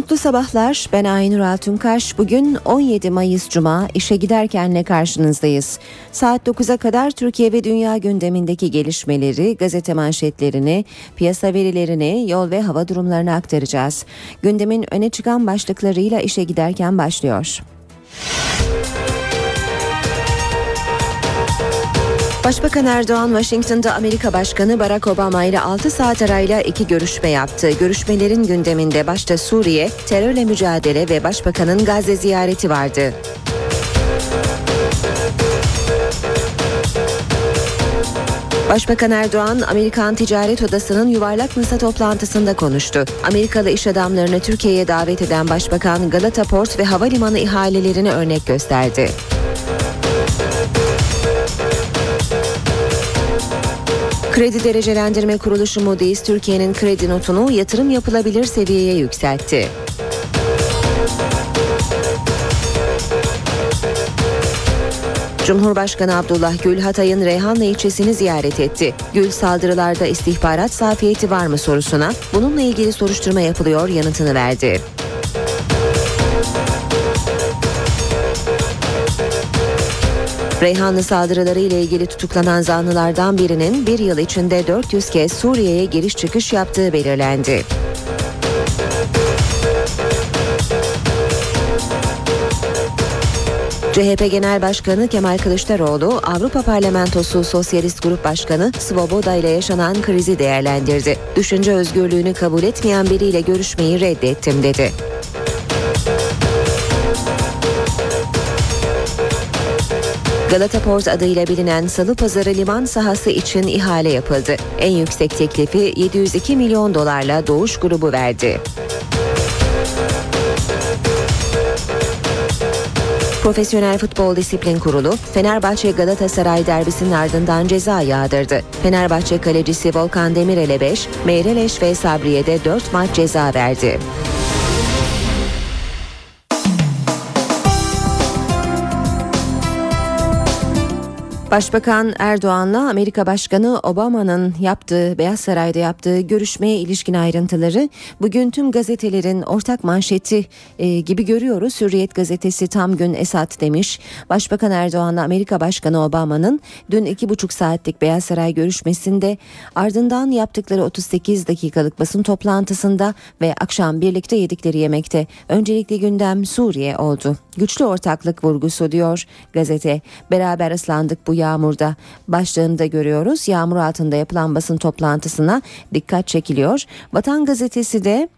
Mutlu sabahlar. Ben Aynur Altunkaş. Bugün 17 Mayıs Cuma işe giderkenle karşınızdayız. Saat 9'a kadar Türkiye ve dünya gündemindeki gelişmeleri, gazete manşetlerini, piyasa verilerini, yol ve hava durumlarını aktaracağız. Gündemin öne çıkan başlıklarıyla işe giderken başlıyor. Başbakan Erdoğan Washington'da Amerika Başkanı Barack Obama ile 6 saat arayla iki görüşme yaptı. Görüşmelerin gündeminde başta Suriye, terörle mücadele ve Başbakanın Gazze ziyareti vardı. Başbakan Erdoğan, Amerikan Ticaret Odası'nın yuvarlak masa toplantısında konuştu. Amerikalı iş adamlarını Türkiye'ye davet eden Başbakan Galata Port ve havalimanı ihalelerini örnek gösterdi. Kredi Derecelendirme Kuruluşu Moody's Türkiye'nin kredi notunu yatırım yapılabilir seviyeye yükseltti. Cumhurbaşkanı Abdullah Gül Hatay'ın Reyhanlı ilçesini ziyaret etti. Gül saldırılarda istihbarat safiyeti var mı sorusuna bununla ilgili soruşturma yapılıyor yanıtını verdi. Reyhanlı saldırıları ile ilgili tutuklanan zanlılardan birinin bir yıl içinde 400 kez Suriye'ye giriş çıkış yaptığı belirlendi. CHP Genel Başkanı Kemal Kılıçdaroğlu, Avrupa Parlamentosu Sosyalist Grup Başkanı Svoboda ile yaşanan krizi değerlendirdi. Düşünce özgürlüğünü kabul etmeyen biriyle görüşmeyi reddettim dedi. Galata Port adıyla bilinen Salı Pazarı liman sahası için ihale yapıldı. En yüksek teklifi 702 milyon dolarla Doğuş grubu verdi. Profesyonel Futbol Disiplin Kurulu Fenerbahçe Galatasaray derbisinin ardından ceza yağdırdı. Fenerbahçe kalecisi Volkan Demirel'e 5, Meyreleş ve Sabriye'de 4 maç ceza verdi. Başbakan Erdoğan'la Amerika Başkanı Obama'nın yaptığı Beyaz Saray'da yaptığı görüşmeye ilişkin ayrıntıları bugün tüm gazetelerin ortak manşeti e, gibi görüyoruz. Hürriyet gazetesi tam gün Esat demiş. Başbakan Erdoğan'la Amerika Başkanı Obama'nın dün iki buçuk saatlik Beyaz Saray görüşmesinde ardından yaptıkları 38 dakikalık basın toplantısında ve akşam birlikte yedikleri yemekte öncelikli gündem Suriye oldu. Güçlü ortaklık vurgusu diyor gazete. Beraber ıslandık bu yağmurda başlığında görüyoruz. Yağmur altında yapılan basın toplantısına dikkat çekiliyor. Vatan gazetesi de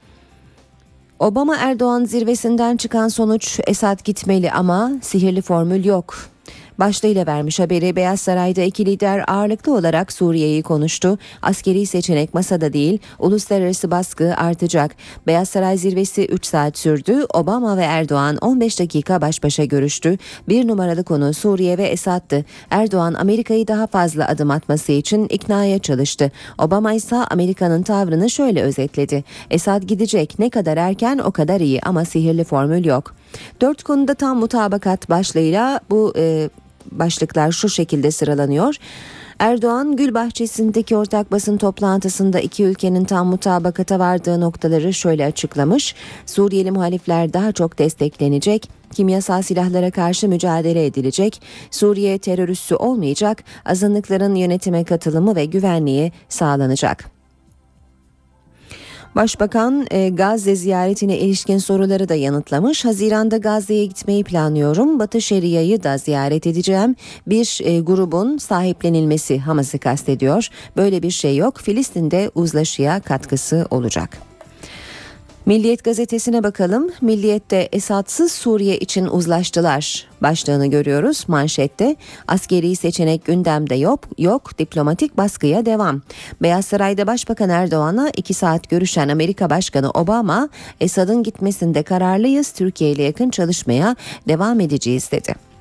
Obama Erdoğan zirvesinden çıkan sonuç Esad gitmeli ama sihirli formül yok başlığıyla vermiş haberi Beyaz Saray'da iki lider ağırlıklı olarak Suriye'yi konuştu. Askeri seçenek masada değil, uluslararası baskı artacak. Beyaz Saray zirvesi 3 saat sürdü. Obama ve Erdoğan 15 dakika baş başa görüştü. Bir numaralı konu Suriye ve Esad'tı. Erdoğan Amerika'yı daha fazla adım atması için iknaya çalıştı. Obama ise Amerika'nın tavrını şöyle özetledi. Esad gidecek ne kadar erken o kadar iyi ama sihirli formül yok. Dört konuda tam mutabakat başlığıyla bu e, başlıklar şu şekilde sıralanıyor. Erdoğan Gül Bahçesi'ndeki ortak basın toplantısında iki ülkenin tam mutabakata vardığı noktaları şöyle açıklamış. Suriyeli muhalifler daha çok desteklenecek, kimyasal silahlara karşı mücadele edilecek, Suriye terör üssü olmayacak, azınlıkların yönetime katılımı ve güvenliği sağlanacak. Başbakan e, Gazze ziyaretine ilişkin soruları da yanıtlamış. Haziranda Gazze'ye gitmeyi planlıyorum. Batı Şeria'yı da ziyaret edeceğim. Bir e, grubun sahiplenilmesi Hamas'ı kastediyor. Böyle bir şey yok. Filistin'de uzlaşıya katkısı olacak. Milliyet gazetesine bakalım. Milliyet'te Esadsız Suriye için uzlaştılar başlığını görüyoruz manşette. Askeri seçenek gündemde yok, yok diplomatik baskıya devam. Beyaz Saray'da Başbakan Erdoğan'a iki saat görüşen Amerika Başkanı Obama, Esad'ın gitmesinde kararlıyız, Türkiye ile yakın çalışmaya devam edeceğiz dedi.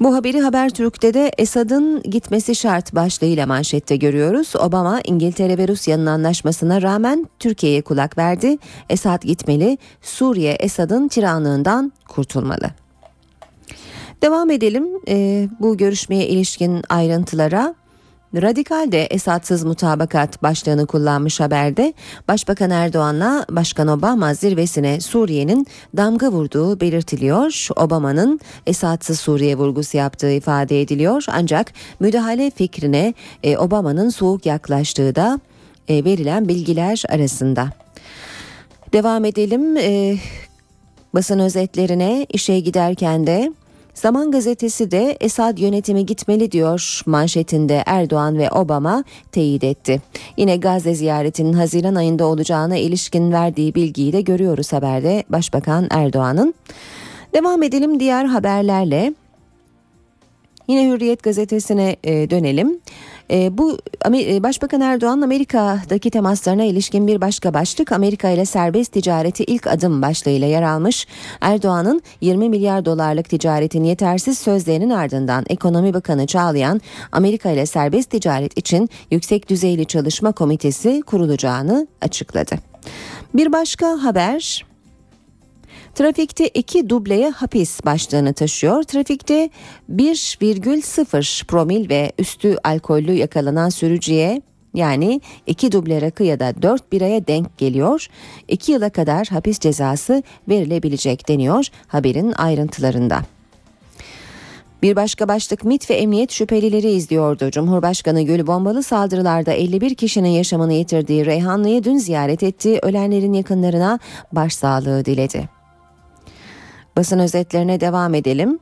Bu haberi Habertürk'te de Esad'ın gitmesi şart başlığıyla manşette görüyoruz. Obama İngiltere ve Rusya'nın anlaşmasına rağmen Türkiye'ye kulak verdi. Esad gitmeli, Suriye Esad'ın tiranlığından kurtulmalı. Devam edelim e, bu görüşmeye ilişkin ayrıntılara. Radikal de Esadsız mutabakat başlığını kullanmış haberde Başbakan Erdoğan'la Başkan Obama zirvesine Suriye'nin damga vurduğu belirtiliyor. Obama'nın Esadsız Suriye vurgusu yaptığı ifade ediliyor. Ancak müdahale fikrine e, Obama'nın soğuk yaklaştığı da e, verilen bilgiler arasında. Devam edelim e, basın özetlerine işe giderken de Zaman gazetesi de Esad yönetimi gitmeli diyor manşetinde Erdoğan ve Obama teyit etti. Yine Gazze ziyaretinin Haziran ayında olacağına ilişkin verdiği bilgiyi de görüyoruz haberde Başbakan Erdoğan'ın. Devam edelim diğer haberlerle. Yine Hürriyet gazetesine e, dönelim. E, bu Başbakan Erdoğan Amerika'daki temaslarına ilişkin bir başka başlık Amerika ile serbest ticareti ilk adım başlığıyla yer almış. Erdoğan'ın 20 milyar dolarlık ticaretin yetersiz sözlerinin ardından Ekonomi Bakanı Çağlayan Amerika ile serbest ticaret için yüksek düzeyli çalışma komitesi kurulacağını açıkladı. Bir başka haber Trafikte iki dubleye hapis başlığını taşıyor. Trafikte 1,0 promil ve üstü alkollü yakalanan sürücüye yani iki duble rakı ya da dört biraya denk geliyor. İki yıla kadar hapis cezası verilebilecek deniyor haberin ayrıntılarında. Bir başka başlık MIT ve emniyet şüphelileri izliyordu. Cumhurbaşkanı Gül bombalı saldırılarda 51 kişinin yaşamını yitirdiği Reyhanlı'yı dün ziyaret etti. Ölenlerin yakınlarına başsağlığı diledi. Basın özetlerine devam edelim.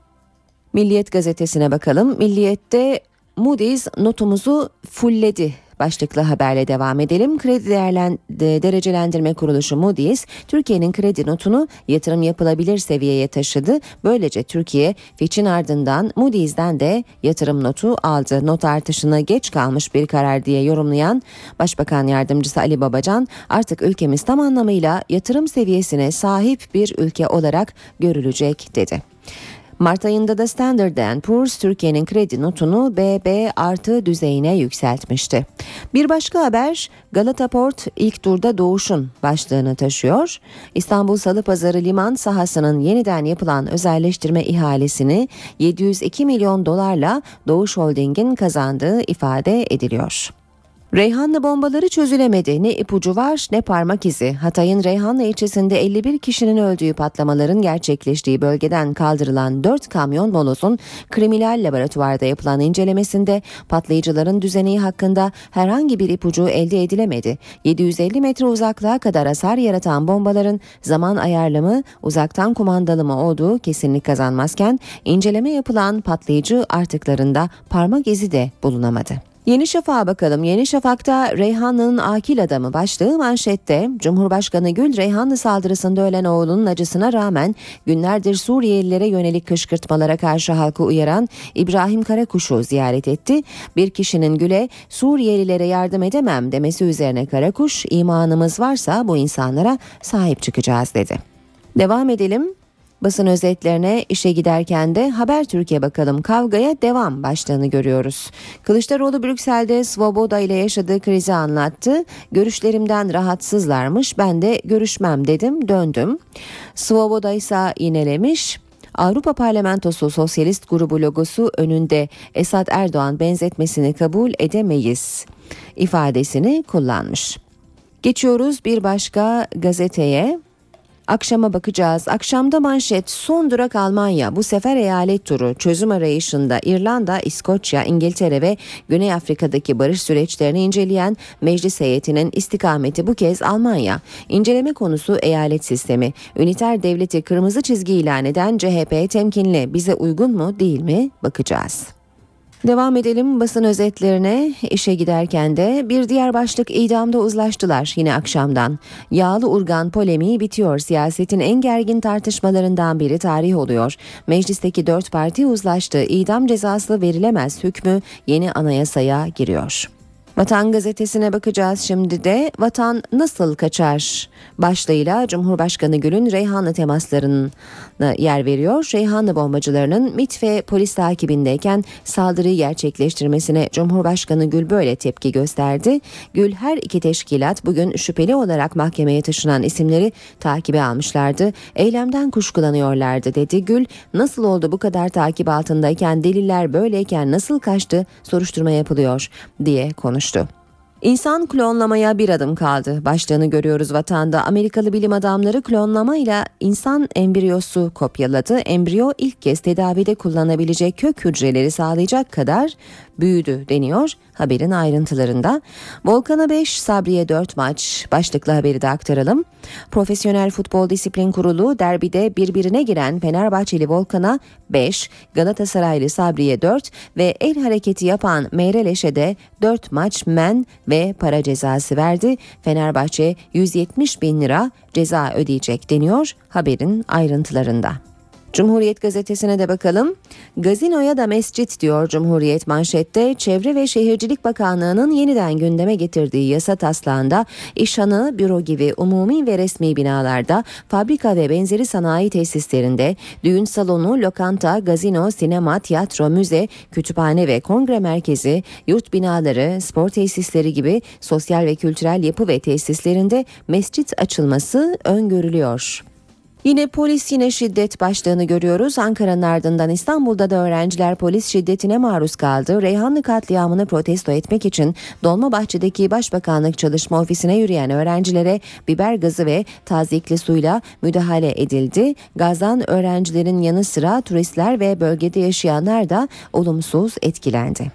Milliyet gazetesine bakalım. Milliyet'te Moody's notumuzu fulledi başlıklı haberle devam edelim. Kredi değerlen, derecelendirme kuruluşu Moody's Türkiye'nin kredi notunu yatırım yapılabilir seviyeye taşıdı. Böylece Türkiye Fitch'in ardından Moody's'den de yatırım notu aldı. Not artışına geç kalmış bir karar diye yorumlayan Başbakan Yardımcısı Ali Babacan artık ülkemiz tam anlamıyla yatırım seviyesine sahip bir ülke olarak görülecek dedi. Mart ayında da Standard Poor's Türkiye'nin kredi notunu BB artı düzeyine yükseltmişti. Bir başka haber Galata Port ilk turda doğuşun başlığını taşıyor. İstanbul Salıpazarı liman sahasının yeniden yapılan özelleştirme ihalesini 702 milyon dolarla Doğuş Holding'in kazandığı ifade ediliyor. Reyhanlı bombaları çözülemedi. Ne ipucu var ne parmak izi. Hatay'ın Reyhanlı ilçesinde 51 kişinin öldüğü patlamaların gerçekleştiği bölgeden kaldırılan 4 kamyon molozun kriminal laboratuvarda yapılan incelemesinde patlayıcıların düzeneği hakkında herhangi bir ipucu elde edilemedi. 750 metre uzaklığa kadar hasar yaratan bombaların zaman ayarlımı, uzaktan kumandalı mı olduğu kesinlik kazanmazken inceleme yapılan patlayıcı artıklarında parmak izi de bulunamadı. Yeni Şafak'a bakalım. Yeni Şafak'ta Reyhanlı'nın akil adamı başlığı manşette Cumhurbaşkanı Gül Reyhanlı saldırısında ölen oğlunun acısına rağmen günlerdir Suriyelilere yönelik kışkırtmalara karşı halkı uyaran İbrahim Karakuş'u ziyaret etti. Bir kişinin Gül'e Suriyelilere yardım edemem demesi üzerine Karakuş imanımız varsa bu insanlara sahip çıkacağız dedi. Devam edelim. Basın özetlerine işe giderken de Haber Türkiye bakalım kavgaya devam başlığını görüyoruz. Kılıçdaroğlu Brüksel'de Svoboda ile yaşadığı krizi anlattı. Görüşlerimden rahatsızlarmış ben de görüşmem dedim döndüm. Svoboda ise yinelemiş. Avrupa Parlamentosu Sosyalist Grubu logosu önünde Esad Erdoğan benzetmesini kabul edemeyiz ifadesini kullanmış. Geçiyoruz bir başka gazeteye. Akşama bakacağız. Akşamda manşet son durak Almanya. Bu sefer eyalet turu çözüm arayışında İrlanda, İskoçya, İngiltere ve Güney Afrika'daki barış süreçlerini inceleyen meclis heyetinin istikameti bu kez Almanya. İnceleme konusu eyalet sistemi. Üniter devleti kırmızı çizgi ilan eden CHP temkinli. Bize uygun mu değil mi bakacağız. Devam edelim basın özetlerine işe giderken de bir diğer başlık idamda uzlaştılar yine akşamdan. Yağlı urgan polemiği bitiyor. Siyasetin en gergin tartışmalarından biri tarih oluyor. Meclisteki dört parti uzlaştı. İdam cezası verilemez hükmü yeni anayasaya giriyor. Vatan gazetesine bakacağız şimdi de Vatan nasıl kaçar başlığıyla Cumhurbaşkanı Gül'ün Reyhanlı temaslarına yer veriyor. Reyhanlı bombacılarının MIT ve polis takibindeyken saldırıyı gerçekleştirmesine Cumhurbaşkanı Gül böyle tepki gösterdi. Gül her iki teşkilat bugün şüpheli olarak mahkemeye taşınan isimleri takibe almışlardı. Eylemden kuşkulanıyorlardı dedi. Gül nasıl oldu bu kadar takip altındayken deliller böyleyken nasıl kaçtı soruşturma yapılıyor diye konuştu konuştu. İnsan klonlamaya bir adım kaldı. Başlığını görüyoruz vatanda. Amerikalı bilim adamları klonlamayla insan embriyosu kopyaladı. Embriyo ilk kez tedavide kullanabilecek kök hücreleri sağlayacak kadar büyüdü deniyor haberin ayrıntılarında. Volkan'a 5, Sabriye 4 maç başlıklı haberi de aktaralım. Profesyonel Futbol Disiplin Kurulu derbide birbirine giren Fenerbahçeli Volkan'a 5, Galatasaraylı Sabriye 4 ve el hareketi yapan Meyreleş'e de 4 maç men ve para cezası verdi. Fenerbahçe 170 bin lira ceza ödeyecek deniyor haberin ayrıntılarında. Cumhuriyet gazetesine de bakalım. Gazinoya da mescit diyor Cumhuriyet manşette. Çevre ve Şehircilik Bakanlığı'nın yeniden gündeme getirdiği yasa taslağında işhanı, büro gibi umumi ve resmi binalarda, fabrika ve benzeri sanayi tesislerinde, düğün salonu, lokanta, gazino, sinema, tiyatro, müze, kütüphane ve kongre merkezi, yurt binaları, spor tesisleri gibi sosyal ve kültürel yapı ve tesislerinde mescit açılması öngörülüyor. Yine polis yine şiddet başlığını görüyoruz. Ankara'nın ardından İstanbul'da da öğrenciler polis şiddetine maruz kaldı. Reyhanlı katliamını protesto etmek için Dolmabahçe'deki Başbakanlık Çalışma Ofisi'ne yürüyen öğrencilere biber gazı ve tazikli suyla müdahale edildi. Gazdan öğrencilerin yanı sıra turistler ve bölgede yaşayanlar da olumsuz etkilendi.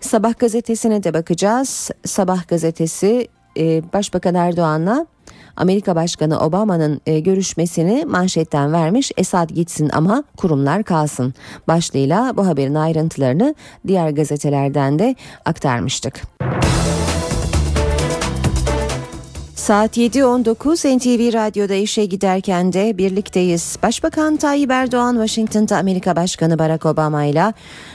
Sabah gazetesine de bakacağız. Sabah gazetesi e, Başbakan Erdoğan'la Amerika Başkanı Obama'nın e, görüşmesini manşetten vermiş Esad gitsin ama kurumlar kalsın başlığıyla bu haberin ayrıntılarını diğer gazetelerden de aktarmıştık. Saat 7.19 NTV Radyo'da işe giderken de birlikteyiz. Başbakan Tayyip Erdoğan Washington'da Amerika Başkanı Barack Obama ile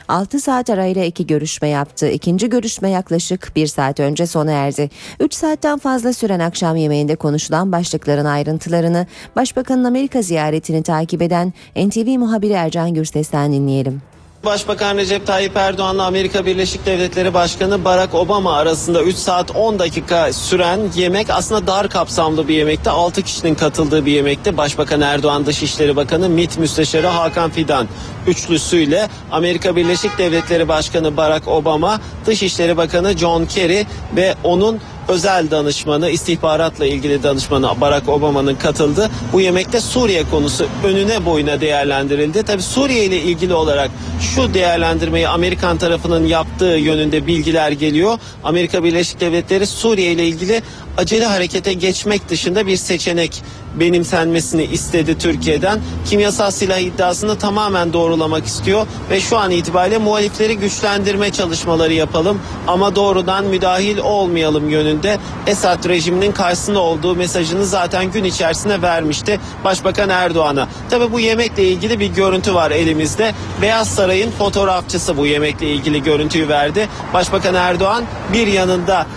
6 saat arayla iki görüşme yaptı. İkinci görüşme yaklaşık 1 saat önce sona erdi. 3 saatten fazla süren akşam yemeğinde konuşulan başlıkların ayrıntılarını Başbakanın Amerika ziyaretini takip eden NTV muhabiri Ercan Gürses'ten dinleyelim. Başbakan Recep Tayyip Erdoğan'la Amerika Birleşik Devletleri Başkanı Barack Obama arasında 3 saat 10 dakika süren yemek aslında dar kapsamlı bir yemekti. 6 kişinin katıldığı bir yemekti. Başbakan Erdoğan Dışişleri Bakanı MİT Müsteşarı Hakan Fidan üçlüsüyle Amerika Birleşik Devletleri Başkanı Barack Obama, Dışişleri Bakanı John Kerry ve onun özel danışmanı, istihbaratla ilgili danışmanı Barack Obama'nın katıldı. Bu yemekte Suriye konusu önüne boyuna değerlendirildi. Tabi Suriye ile ilgili olarak şu değerlendirmeyi Amerikan tarafının yaptığı yönünde bilgiler geliyor. Amerika Birleşik Devletleri Suriye ile ilgili acele harekete geçmek dışında bir seçenek benimsenmesini istedi Türkiye'den. Kimyasal silah iddiasını tamamen doğrulamak istiyor ve şu an itibariyle muhalifleri güçlendirme çalışmaları yapalım ama doğrudan müdahil olmayalım yönünde Esad rejiminin karşısında olduğu mesajını zaten gün içerisinde vermişti Başbakan Erdoğan'a. Tabi bu yemekle ilgili bir görüntü var elimizde. Beyaz Saray'ın fotoğrafçısı bu yemekle ilgili görüntüyü verdi. Başbakan Erdoğan bir yanında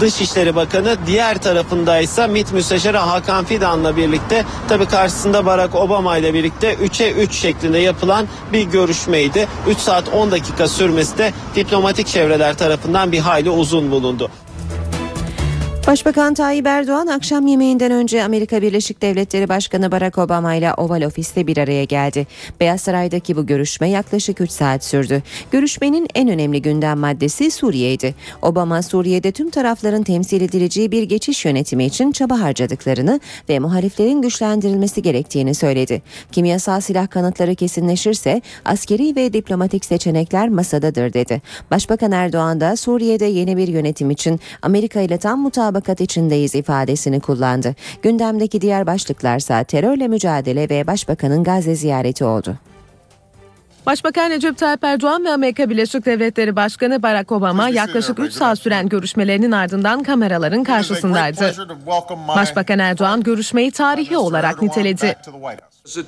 Dışişleri Bakanı diğer tarafındaysa MİT Müsteşarı Hakan Fidan'la birlikte tabi karşısında Barack Obama ile birlikte 3'e 3 şeklinde yapılan bir görüşmeydi. 3 saat 10 dakika sürmesi de diplomatik çevreler tarafından bir hayli uzun bulundu. Başbakan Tayyip Erdoğan akşam yemeğinden önce Amerika Birleşik Devletleri Başkanı Barack Obama ile Oval Ofis'te bir araya geldi. Beyaz Saray'daki bu görüşme yaklaşık 3 saat sürdü. Görüşmenin en önemli gündem maddesi Suriye'ydi. Obama Suriye'de tüm tarafların temsil edileceği bir geçiş yönetimi için çaba harcadıklarını ve muhaliflerin güçlendirilmesi gerektiğini söyledi. Kimyasal silah kanıtları kesinleşirse askeri ve diplomatik seçenekler masadadır dedi. Başbakan Erdoğan da Suriye'de yeni bir yönetim için Amerika ile tam mutabık mutabakat içindeyiz ifadesini kullandı. Gündemdeki diğer başlıklarsa terörle mücadele ve başbakanın Gazze ziyareti oldu. Başbakan Recep Tayyip Erdoğan ve Amerika Birleşik Devletleri Başkanı Barack Obama yaklaşık 3 saat süren görüşmelerinin ardından kameraların karşısındaydı. Başbakan Erdoğan görüşmeyi tarihi olarak niteledi.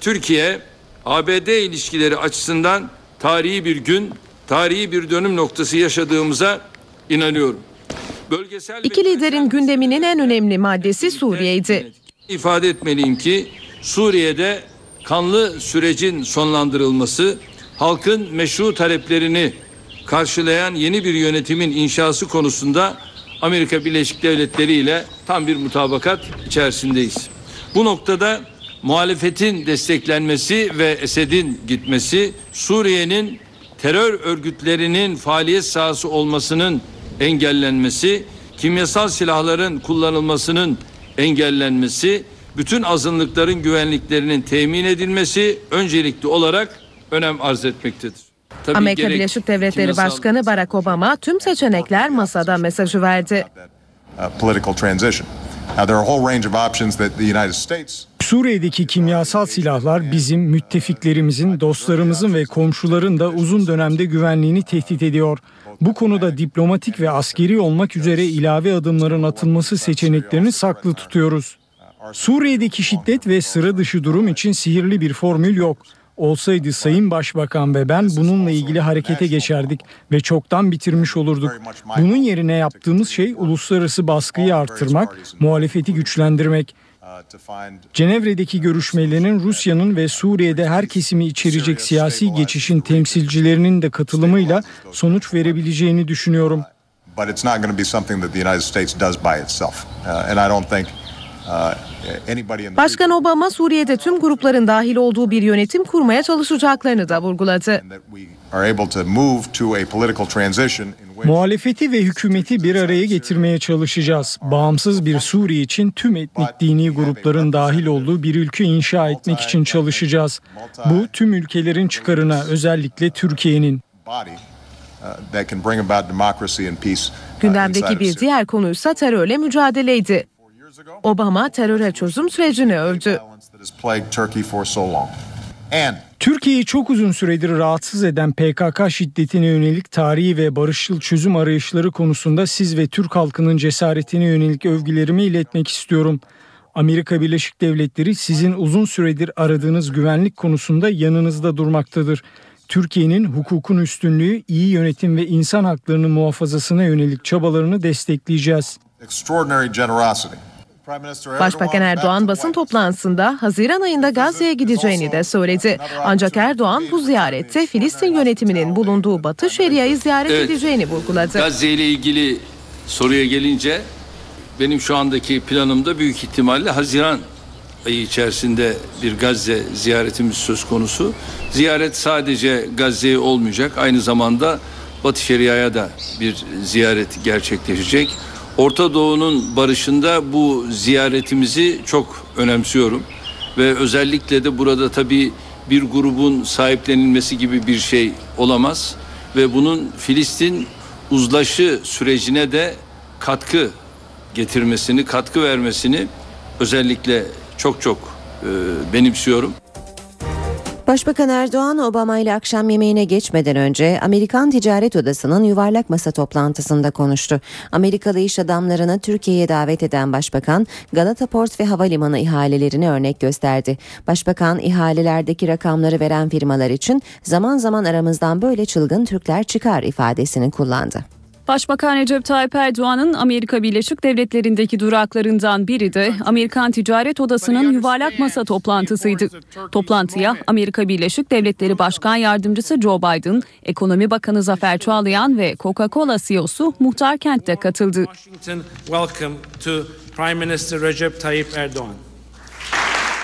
Türkiye ABD ilişkileri açısından tarihi bir gün, tarihi bir dönüm noktası yaşadığımıza inanıyorum. İki liderin gündeminin en önemli maddesi Suriye'ydi. İfade etmeliyim ki Suriye'de kanlı sürecin sonlandırılması, halkın meşru taleplerini karşılayan yeni bir yönetimin inşası konusunda Amerika Birleşik Devletleri ile tam bir mutabakat içerisindeyiz. Bu noktada muhalefetin desteklenmesi ve Esed'in gitmesi Suriye'nin terör örgütlerinin faaliyet sahası olmasının engellenmesi, kimyasal silahların kullanılmasının engellenmesi, bütün azınlıkların güvenliklerinin temin edilmesi öncelikli olarak önem arz etmektedir. Tabii Amerika Birleşik Devletleri kimyasal- Başkanı Barack Obama tüm seçenekler masada mesajı verdi. Suriye'deki kimyasal silahlar bizim müttefiklerimizin, dostlarımızın ve komşuların da uzun dönemde güvenliğini tehdit ediyor. Bu konuda diplomatik ve askeri olmak üzere ilave adımların atılması seçeneklerini saklı tutuyoruz. Suriye'deki şiddet ve sıra dışı durum için sihirli bir formül yok. Olsaydı Sayın Başbakan ve ben bununla ilgili harekete geçerdik ve çoktan bitirmiş olurduk. Bunun yerine yaptığımız şey uluslararası baskıyı artırmak, muhalefeti güçlendirmek. Cenevre'deki görüşmelerin Rusya'nın ve Suriye'de her kesimi içerecek siyasi geçişin temsilcilerinin de katılımıyla sonuç verebileceğini düşünüyorum. but it's not going to be something that the United States does by itself. Uh, and I don't think uh, Başkan Obama Suriye'de tüm grupların dahil olduğu bir yönetim kurmaya çalışacaklarını da vurguladı. Muhalefeti ve hükümeti bir araya getirmeye çalışacağız. Bağımsız bir Suriye için tüm etnik dini grupların dahil olduğu bir ülke inşa etmek için çalışacağız. Bu tüm ülkelerin çıkarına özellikle Türkiye'nin. uh, uh, Gündemdeki bir diğer konuysa terörle mücadeleydi. Obama teröre çözüm sürecini övdü. Türkiye'yi çok uzun süredir rahatsız eden PKK şiddetine yönelik tarihi ve barışçıl çözüm arayışları konusunda siz ve Türk halkının cesaretine yönelik övgülerimi iletmek istiyorum. Amerika Birleşik Devletleri sizin uzun süredir aradığınız güvenlik konusunda yanınızda durmaktadır. Türkiye'nin hukukun üstünlüğü, iyi yönetim ve insan haklarının muhafazasına yönelik çabalarını destekleyeceğiz. extraordinary generosity. Başbakan Erdoğan basın toplantısında Haziran ayında Gazze'ye gideceğini de söyledi. Ancak Erdoğan bu ziyarette Filistin yönetiminin bulunduğu Batı Şeria'yı ziyaret Evet. edeceğini vurguladı. Gazze ile ilgili soruya gelince benim şu andaki planımda büyük ihtimalle Haziran ayı içerisinde bir Gazze ziyaretimiz söz konusu. Ziyaret sadece Gazze'ye olmayacak. Aynı zamanda Batı Şeria'ya da bir ziyaret gerçekleşecek. Orta Doğu'nun barışında bu ziyaretimizi çok önemsiyorum. Ve özellikle de burada tabii bir grubun sahiplenilmesi gibi bir şey olamaz. Ve bunun Filistin uzlaşı sürecine de katkı getirmesini, katkı vermesini özellikle çok çok e, benimsiyorum. Başbakan Erdoğan Obama ile akşam yemeğine geçmeden önce Amerikan Ticaret Odası'nın yuvarlak masa toplantısında konuştu. Amerikalı iş adamlarını Türkiye'ye davet eden Başbakan Galata Port ve Havalimanı ihalelerini örnek gösterdi. Başbakan ihalelerdeki rakamları veren firmalar için zaman zaman aramızdan böyle çılgın Türkler çıkar ifadesini kullandı. Başbakan Recep Tayyip Erdoğan'ın Amerika Birleşik Devletleri'ndeki duraklarından biri de Amerikan Ticaret Odası'nın yuvarlak masa toplantısıydı. Toplantıya Amerika Birleşik Devletleri Başkan Yardımcısı Joe Biden, Ekonomi Bakanı Zafer Çağlayan ve Coca-Cola CEO'su Muhtar Kent de katıldı.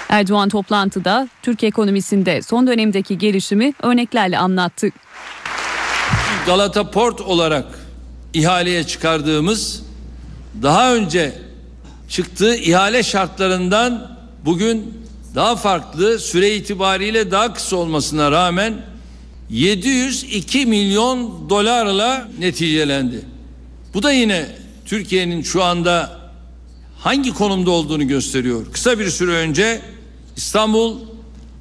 Erdoğan toplantıda Türk ekonomisinde son dönemdeki gelişimi örneklerle anlattı. Galata Port olarak ihaleye çıkardığımız daha önce çıktığı ihale şartlarından bugün daha farklı süre itibariyle daha kısa olmasına rağmen 702 milyon dolarla neticelendi. Bu da yine Türkiye'nin şu anda hangi konumda olduğunu gösteriyor. Kısa bir süre önce İstanbul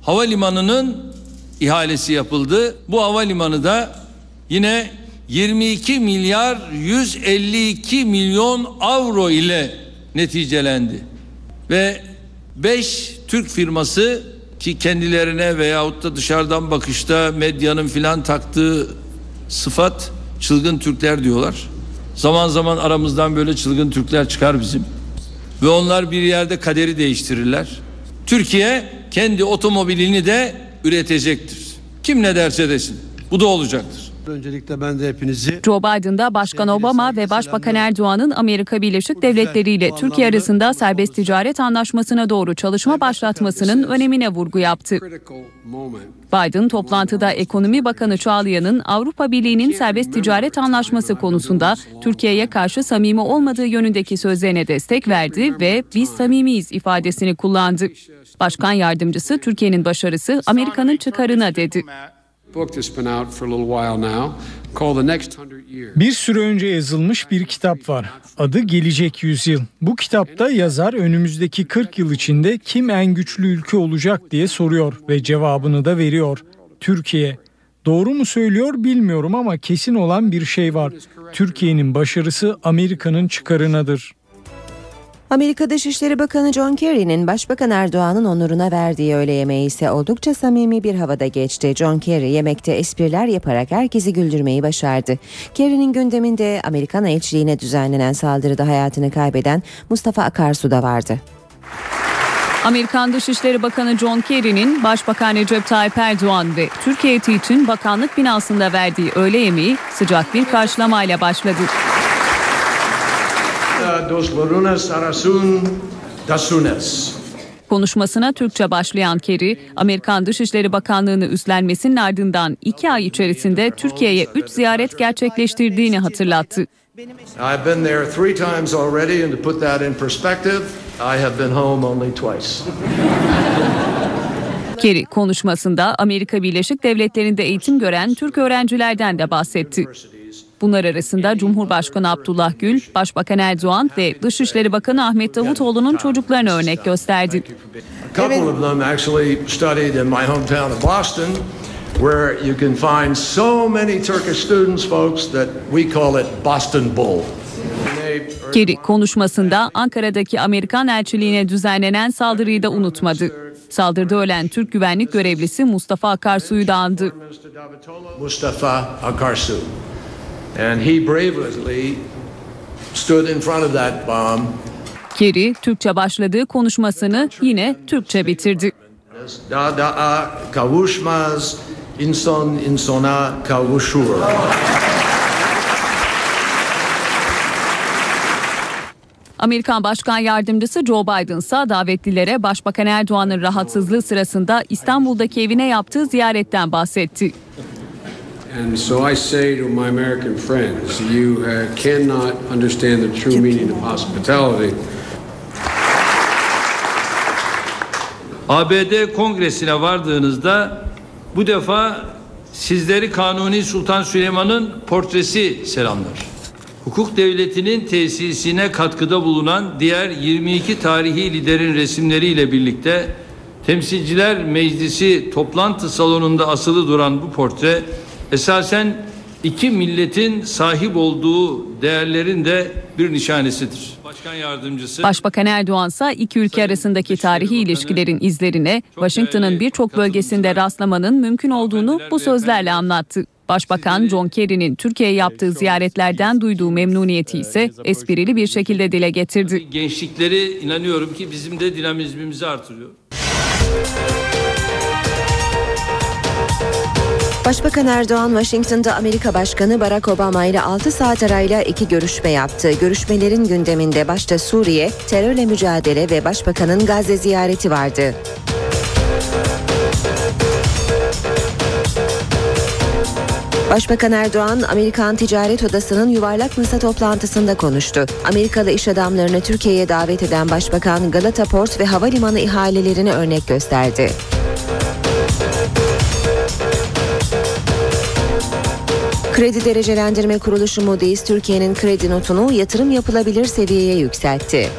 Havalimanı'nın ihalesi yapıldı. Bu havalimanı da yine 22 milyar 152 milyon avro ile neticelendi. Ve 5 Türk firması ki kendilerine veyahut da dışarıdan bakışta medyanın filan taktığı sıfat çılgın Türkler diyorlar. Zaman zaman aramızdan böyle çılgın Türkler çıkar bizim. Ve onlar bir yerde kaderi değiştirirler. Türkiye kendi otomobilini de üretecektir. Kim ne derse desin. Bu da olacaktır. Öncelikle ben de hepinizi Joe Biden'da Başkan Obama ve Başbakan Erdoğan'ın Amerika Birleşik Devletleri ile Türkiye arasında serbest ticaret anlaşmasına doğru çalışma başlatmasının önemine vurgu yaptı. Biden toplantıda Ekonomi Bakanı Çağlayan'ın Avrupa Birliği'nin serbest ticaret anlaşması konusunda Türkiye'ye karşı samimi olmadığı yönündeki sözlerine destek verdi ve biz samimiyiz ifadesini kullandı. Başkan yardımcısı Türkiye'nin başarısı Amerika'nın çıkarına dedi. Bir süre önce yazılmış bir kitap var. Adı Gelecek Yüzyıl. Bu kitapta yazar önümüzdeki 40 yıl içinde kim en güçlü ülke olacak diye soruyor ve cevabını da veriyor. Türkiye. Doğru mu söylüyor bilmiyorum ama kesin olan bir şey var. Türkiye'nin başarısı Amerika'nın çıkarınadır. Amerika Dışişleri Bakanı John Kerry'nin Başbakan Erdoğan'ın onuruna verdiği öğle yemeği ise oldukça samimi bir havada geçti. John Kerry yemekte espriler yaparak herkesi güldürmeyi başardı. Kerry'nin gündeminde Amerikan elçiliğine düzenlenen saldırıda hayatını kaybeden Mustafa Akarsu da vardı. Amerikan Dışişleri Bakanı John Kerry'nin Başbakan Recep Tayyip Erdoğan ve Türkiye için bakanlık binasında verdiği öğle yemeği sıcak bir karşılamayla başladı. Dos lunas arasun dasunes. Konuşmasına Türkçe başlayan Kerry, Amerikan Dışişleri Bakanlığı'nı üstlenmesinin ardından iki ay içerisinde Türkiye'ye üç ziyaret gerçekleştirdiğini hatırlattı. I've been there three times already and to put that in perspective, I have been home only twice. Kerry konuşmasında Amerika Birleşik Devletleri'nde eğitim gören Türk öğrencilerden de bahsetti. Bunlar arasında Cumhurbaşkanı Abdullah Gül, Başbakan Erdoğan ve Dışişleri Bakanı Ahmet Davutoğlu'nun çocuklarına örnek gösterdi. Boston, where you can find so many Turkish students, folks, that we call it Boston Bull. Kerry konuşmasında Ankara'daki Amerikan elçiliğine düzenlenen saldırıyı da unutmadı. Saldırıda ölen Türk güvenlik görevlisi Mustafa Akarsu'yu da andı. Mustafa Akarsu. And he bravely stood in front of that bomb. Kerry, Türkçe başladığı konuşmasını yine Türkçe bitirdi. Da da kavuşmaz, insan insana kavuşur. Amerikan Başkan Yardımcısı Joe Biden ise davetlilere Başbakan Erdoğan'ın rahatsızlığı sırasında İstanbul'daki evine yaptığı ziyaretten bahsetti. And so I say to my American friends, you uh, cannot understand the true meaning of hospitality. ABD Kongresi'ne vardığınızda bu defa sizleri Kanuni Sultan Süleyman'ın portresi selamlar. Hukuk devletinin tesisine katkıda bulunan diğer 22 tarihi liderin resimleriyle birlikte Temsilciler Meclisi toplantı salonunda asılı duran bu portre esasen iki milletin sahip olduğu değerlerin de bir nişanesidir. Başkan yardımcısı Başbakan Erdoğan ise iki ülke arasındaki tarihi ilişkilerin izlerine Washington'ın birçok bölgesinde rastlamanın mümkün olduğunu bu sözlerle anlattı. Başbakan John Kerry'nin Türkiye'ye yaptığı ziyaretlerden duyduğu memnuniyeti ise esprili bir şekilde dile getirdi. gençlikleri inanıyorum ki bizim de dinamizmimizi artırıyor. Başbakan Erdoğan Washington'da Amerika Başkanı Barack Obama ile 6 saat arayla iki görüşme yaptı. Görüşmelerin gündeminde başta Suriye, terörle mücadele ve Başbakanın Gazze ziyareti vardı. Başbakan Erdoğan, Amerikan Ticaret Odası'nın yuvarlak masa toplantısında konuştu. Amerikalı iş adamlarını Türkiye'ye davet eden Başbakan Galata Port ve havalimanı ihalelerini örnek gösterdi. Kredi Derecelendirme Kuruluşu Moody's Türkiye'nin kredi notunu yatırım yapılabilir seviyeye yükseltti.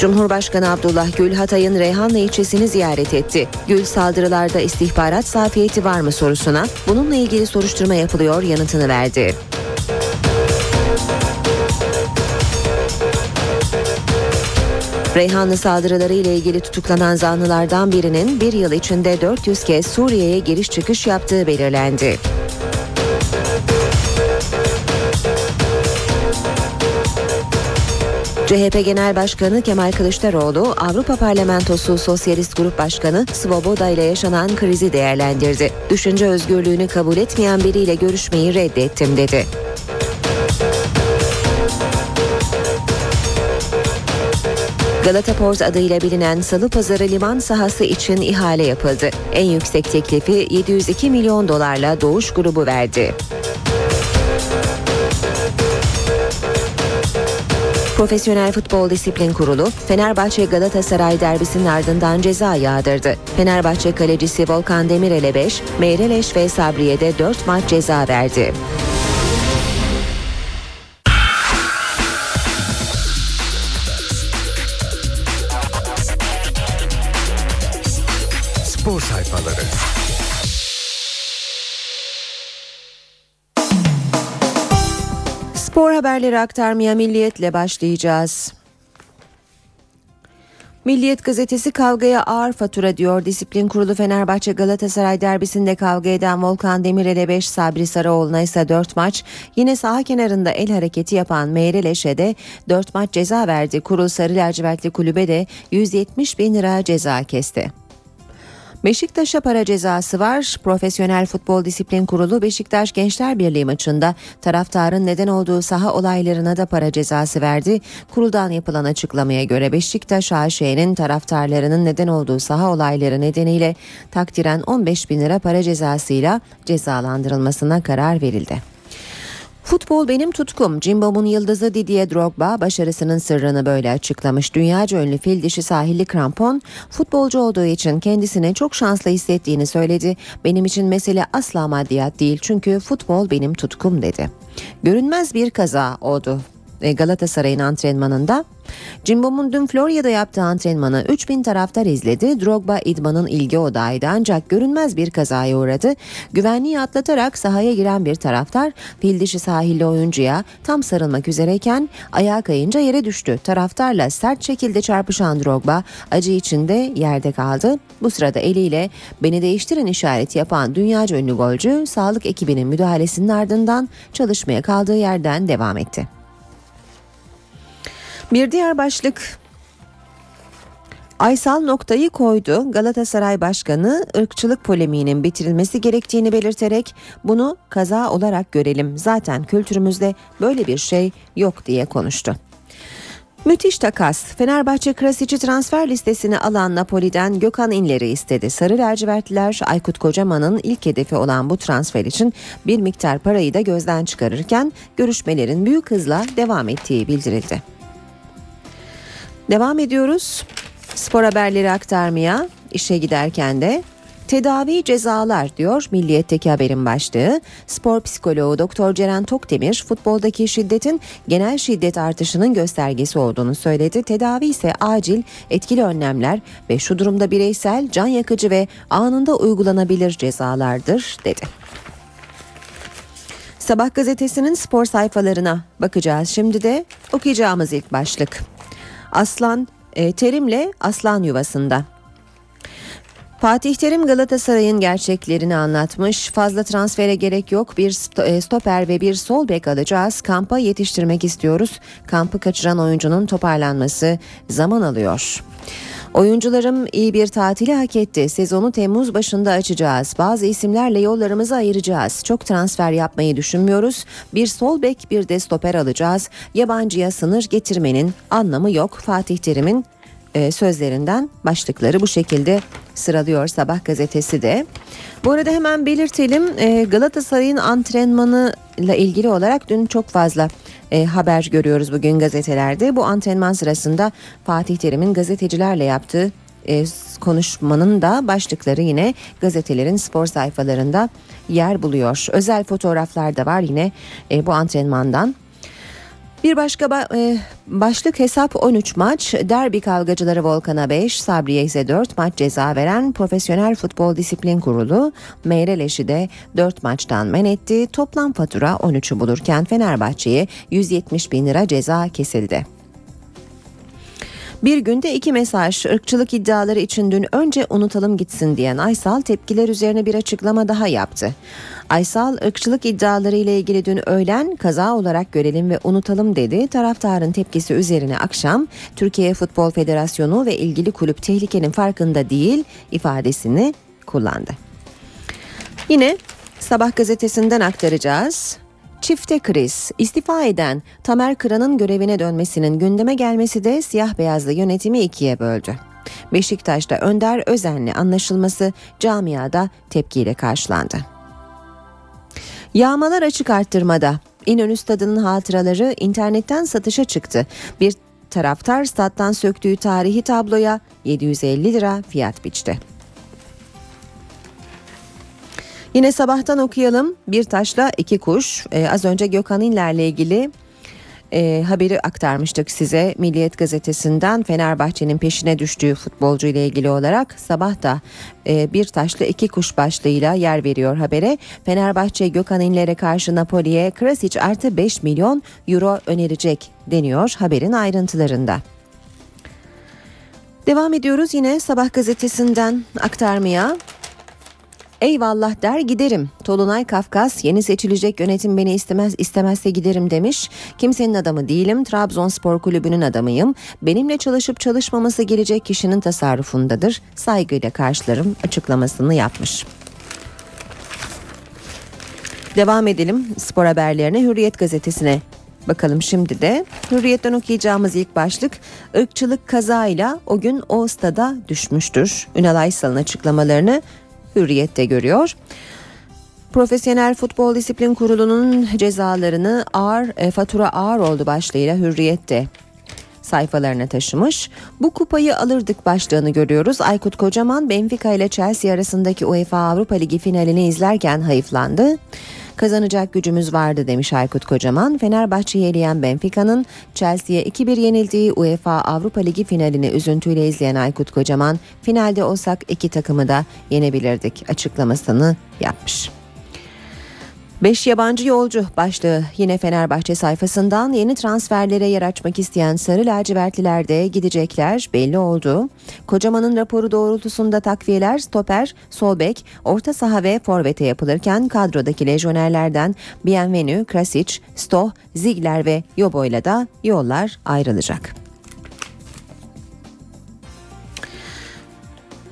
Cumhurbaşkanı Abdullah Gül Hatay'ın Reyhanlı ilçesini ziyaret etti. Gül saldırılarda istihbarat zafiyeti var mı sorusuna bununla ilgili soruşturma yapılıyor yanıtını verdi. Reyhanlı saldırıları ile ilgili tutuklanan zanlılardan birinin bir yıl içinde 400 kez Suriye'ye giriş çıkış yaptığı belirlendi. CHP Genel Başkanı Kemal Kılıçdaroğlu, Avrupa Parlamentosu Sosyalist Grup Başkanı Svoboda ile yaşanan krizi değerlendirdi. Düşünce özgürlüğünü kabul etmeyen biriyle görüşmeyi reddettim dedi. Galata Port adıyla bilinen Salı Pazarı liman sahası için ihale yapıldı. En yüksek teklifi 702 milyon dolarla Doğuş grubu verdi. Profesyonel Futbol Disiplin Kurulu Fenerbahçe Galatasaray derbisinin ardından ceza yağdırdı. Fenerbahçe kalecisi Volkan Demirel'e 5, Meyreleş ve Sabriye de 4 maç ceza verdi. Haberleri aktarmaya milliyetle başlayacağız. Milliyet gazetesi kavgaya ağır fatura diyor. Disiplin kurulu Fenerbahçe Galatasaray derbisinde kavga eden Volkan Demirel'e 5 Sabri Sarıoğlu'na ise 4 maç. Yine saha kenarında el hareketi yapan Meyreleş'e de 4 maç ceza verdi. Kurul Sarı Lacivertli kulübe de 170 bin lira ceza kesti. Beşiktaş'a para cezası var. Profesyonel Futbol Disiplin Kurulu Beşiktaş Gençler Birliği maçında taraftarın neden olduğu saha olaylarına da para cezası verdi. Kuruldan yapılan açıklamaya göre Beşiktaş AŞ'nin taraftarlarının neden olduğu saha olayları nedeniyle takdiren 15 bin lira para cezasıyla cezalandırılmasına karar verildi. Futbol benim tutkum. Cimbom'un yıldızı Didier Drogba başarısının sırrını böyle açıklamış. Dünyaca ünlü fil dişi sahilli krampon futbolcu olduğu için kendisini çok şanslı hissettiğini söyledi. Benim için mesele asla maddiyat değil çünkü futbol benim tutkum dedi. Görünmez bir kaza oldu Galatasaray'ın antrenmanında. Cimbom'un dün Florya'da yaptığı antrenmanı 3000 taraftar izledi. Drogba idmanın ilgi odağıydı ancak görünmez bir kazaya uğradı. Güvenliği atlatarak sahaya giren bir taraftar fil dişi sahilli oyuncuya tam sarılmak üzereyken ayağa kayınca yere düştü. Taraftarla sert şekilde çarpışan Drogba acı içinde yerde kaldı. Bu sırada eliyle beni değiştirin işareti yapan dünyaca ünlü golcü sağlık ekibinin müdahalesinin ardından çalışmaya kaldığı yerden devam etti. Bir diğer başlık Aysal noktayı koydu. Galatasaray Başkanı ırkçılık polemiğinin bitirilmesi gerektiğini belirterek bunu kaza olarak görelim. Zaten kültürümüzde böyle bir şey yok diye konuştu. Müthiş takas. Fenerbahçe Krasiç'i transfer listesine alan Napoli'den Gökhan İnler'i istedi. Sarı lacivertliler Aykut Kocaman'ın ilk hedefi olan bu transfer için bir miktar parayı da gözden çıkarırken görüşmelerin büyük hızla devam ettiği bildirildi. Devam ediyoruz. Spor haberleri aktarmaya işe giderken de Tedavi cezalar diyor Milliyet'teki haberin başlığı. Spor psikoloğu Doktor Ceren Tokdemir futboldaki şiddetin genel şiddet artışının göstergesi olduğunu söyledi. Tedavi ise acil, etkili önlemler ve şu durumda bireysel, can yakıcı ve anında uygulanabilir cezalardır dedi. Sabah gazetesinin spor sayfalarına bakacağız. Şimdi de okuyacağımız ilk başlık. Aslan e, Terim'le Aslan yuvasında. Fatih Terim Galatasaray'ın gerçeklerini anlatmış. Fazla transfere gerek yok. Bir e, stoper ve bir sol bek alacağız. Kampa yetiştirmek istiyoruz. Kampı kaçıran oyuncunun toparlanması zaman alıyor. Oyuncularım iyi bir tatili hak etti. Sezonu Temmuz başında açacağız. Bazı isimlerle yollarımızı ayıracağız. Çok transfer yapmayı düşünmüyoruz. Bir sol bek bir de stoper alacağız. Yabancıya sınır getirmenin anlamı yok. Fatih Terim'in e, sözlerinden başlıkları bu şekilde sıralıyor Sabah gazetesi de. Bu arada hemen belirtelim e, Galatasaray'ın antrenmanı ile ilgili olarak dün çok fazla e, haber görüyoruz bugün gazetelerde. Bu antrenman sırasında Fatih Terim'in gazetecilerle yaptığı e, konuşmanın da başlıkları yine gazetelerin spor sayfalarında yer buluyor. Özel fotoğraflar da var yine e, bu antrenmandan. Bir başka ba- e, başlık hesap 13 maç. Derbi kavgacıları Volkan'a 5, Sabriye ise 4 maç ceza veren Profesyonel Futbol Disiplin Kurulu Meyreleş'i de 4 maçtan men etti. Toplam fatura 13'ü bulurken Fenerbahçe'ye 170 bin lira ceza kesildi. Bir günde iki mesaj ırkçılık iddiaları için dün önce unutalım gitsin diyen Aysal tepkiler üzerine bir açıklama daha yaptı. Aysal ırkçılık iddiaları ile ilgili dün öğlen kaza olarak görelim ve unutalım dedi. Taraftarın tepkisi üzerine akşam Türkiye Futbol Federasyonu ve ilgili kulüp tehlikenin farkında değil ifadesini kullandı. Yine Sabah gazetesinden aktaracağız. Çifte kriz, istifa eden Tamer Kıran'ın görevine dönmesinin gündeme gelmesi de siyah beyazlı yönetimi ikiye böldü. Beşiktaş'ta Önder Özen'le anlaşılması camiada tepkiyle karşılandı. Yağmalar açık arttırmada. İnönü Stadı'nın hatıraları internetten satışa çıktı. Bir taraftar stat'tan söktüğü tarihi tabloya 750 lira fiyat biçti. Yine sabahtan okuyalım. Bir taşla iki kuş. Ee, az önce Gökhan İnler'le ilgili e, haberi aktarmıştık size Milliyet gazetesinden Fenerbahçe'nin peşine düştüğü futbolcu ile ilgili olarak sabah da e, bir taşla iki kuş başlığıyla yer veriyor habere. Fenerbahçe Gökhan İnler'e karşı Napoli'ye Krasic artı 5 milyon euro önerecek deniyor haberin ayrıntılarında. Devam ediyoruz yine Sabah gazetesinden aktarmaya. Eyvallah der giderim. Tolunay Kafkas yeni seçilecek yönetim beni istemez istemezse giderim demiş. Kimsenin adamı değilim. Trabzonspor kulübünün adamıyım. Benimle çalışıp çalışmaması gelecek kişinin tasarrufundadır. Saygıyla karşılarım açıklamasını yapmış. Devam edelim spor haberlerine Hürriyet gazetesine Bakalım şimdi de Hürriyet'ten okuyacağımız ilk başlık ırkçılık kazayla o gün o stada düşmüştür. Ünal Aysal'ın açıklamalarını Hürriyet'te görüyor. Profesyonel Futbol Disiplin Kurulu'nun cezalarını ağır e, fatura ağır oldu başlığıyla Hürriyet'te sayfalarına taşımış. Bu kupayı alırdık başlığını görüyoruz. Aykut Kocaman Benfica ile Chelsea arasındaki UEFA Avrupa Ligi finalini izlerken hayıflandı. Kazanacak gücümüz vardı demiş Aykut Kocaman. Fenerbahçe'yi eleyen Benfica'nın Chelsea'ye 2-1 yenildiği UEFA Avrupa Ligi finalini üzüntüyle izleyen Aykut Kocaman finalde olsak iki takımı da yenebilirdik açıklamasını yapmış. 5 yabancı yolcu başlığı yine Fenerbahçe sayfasından yeni transferlere yer açmak isteyen Sarı Lacivertliler de gidecekler belli oldu. Kocaman'ın raporu doğrultusunda takviyeler stoper, sol bek, orta saha ve forvete yapılırken kadrodaki lejyonerlerden Bienvenu, Krasic, Stoh, Ziegler ve Yobo'yla da yollar ayrılacak.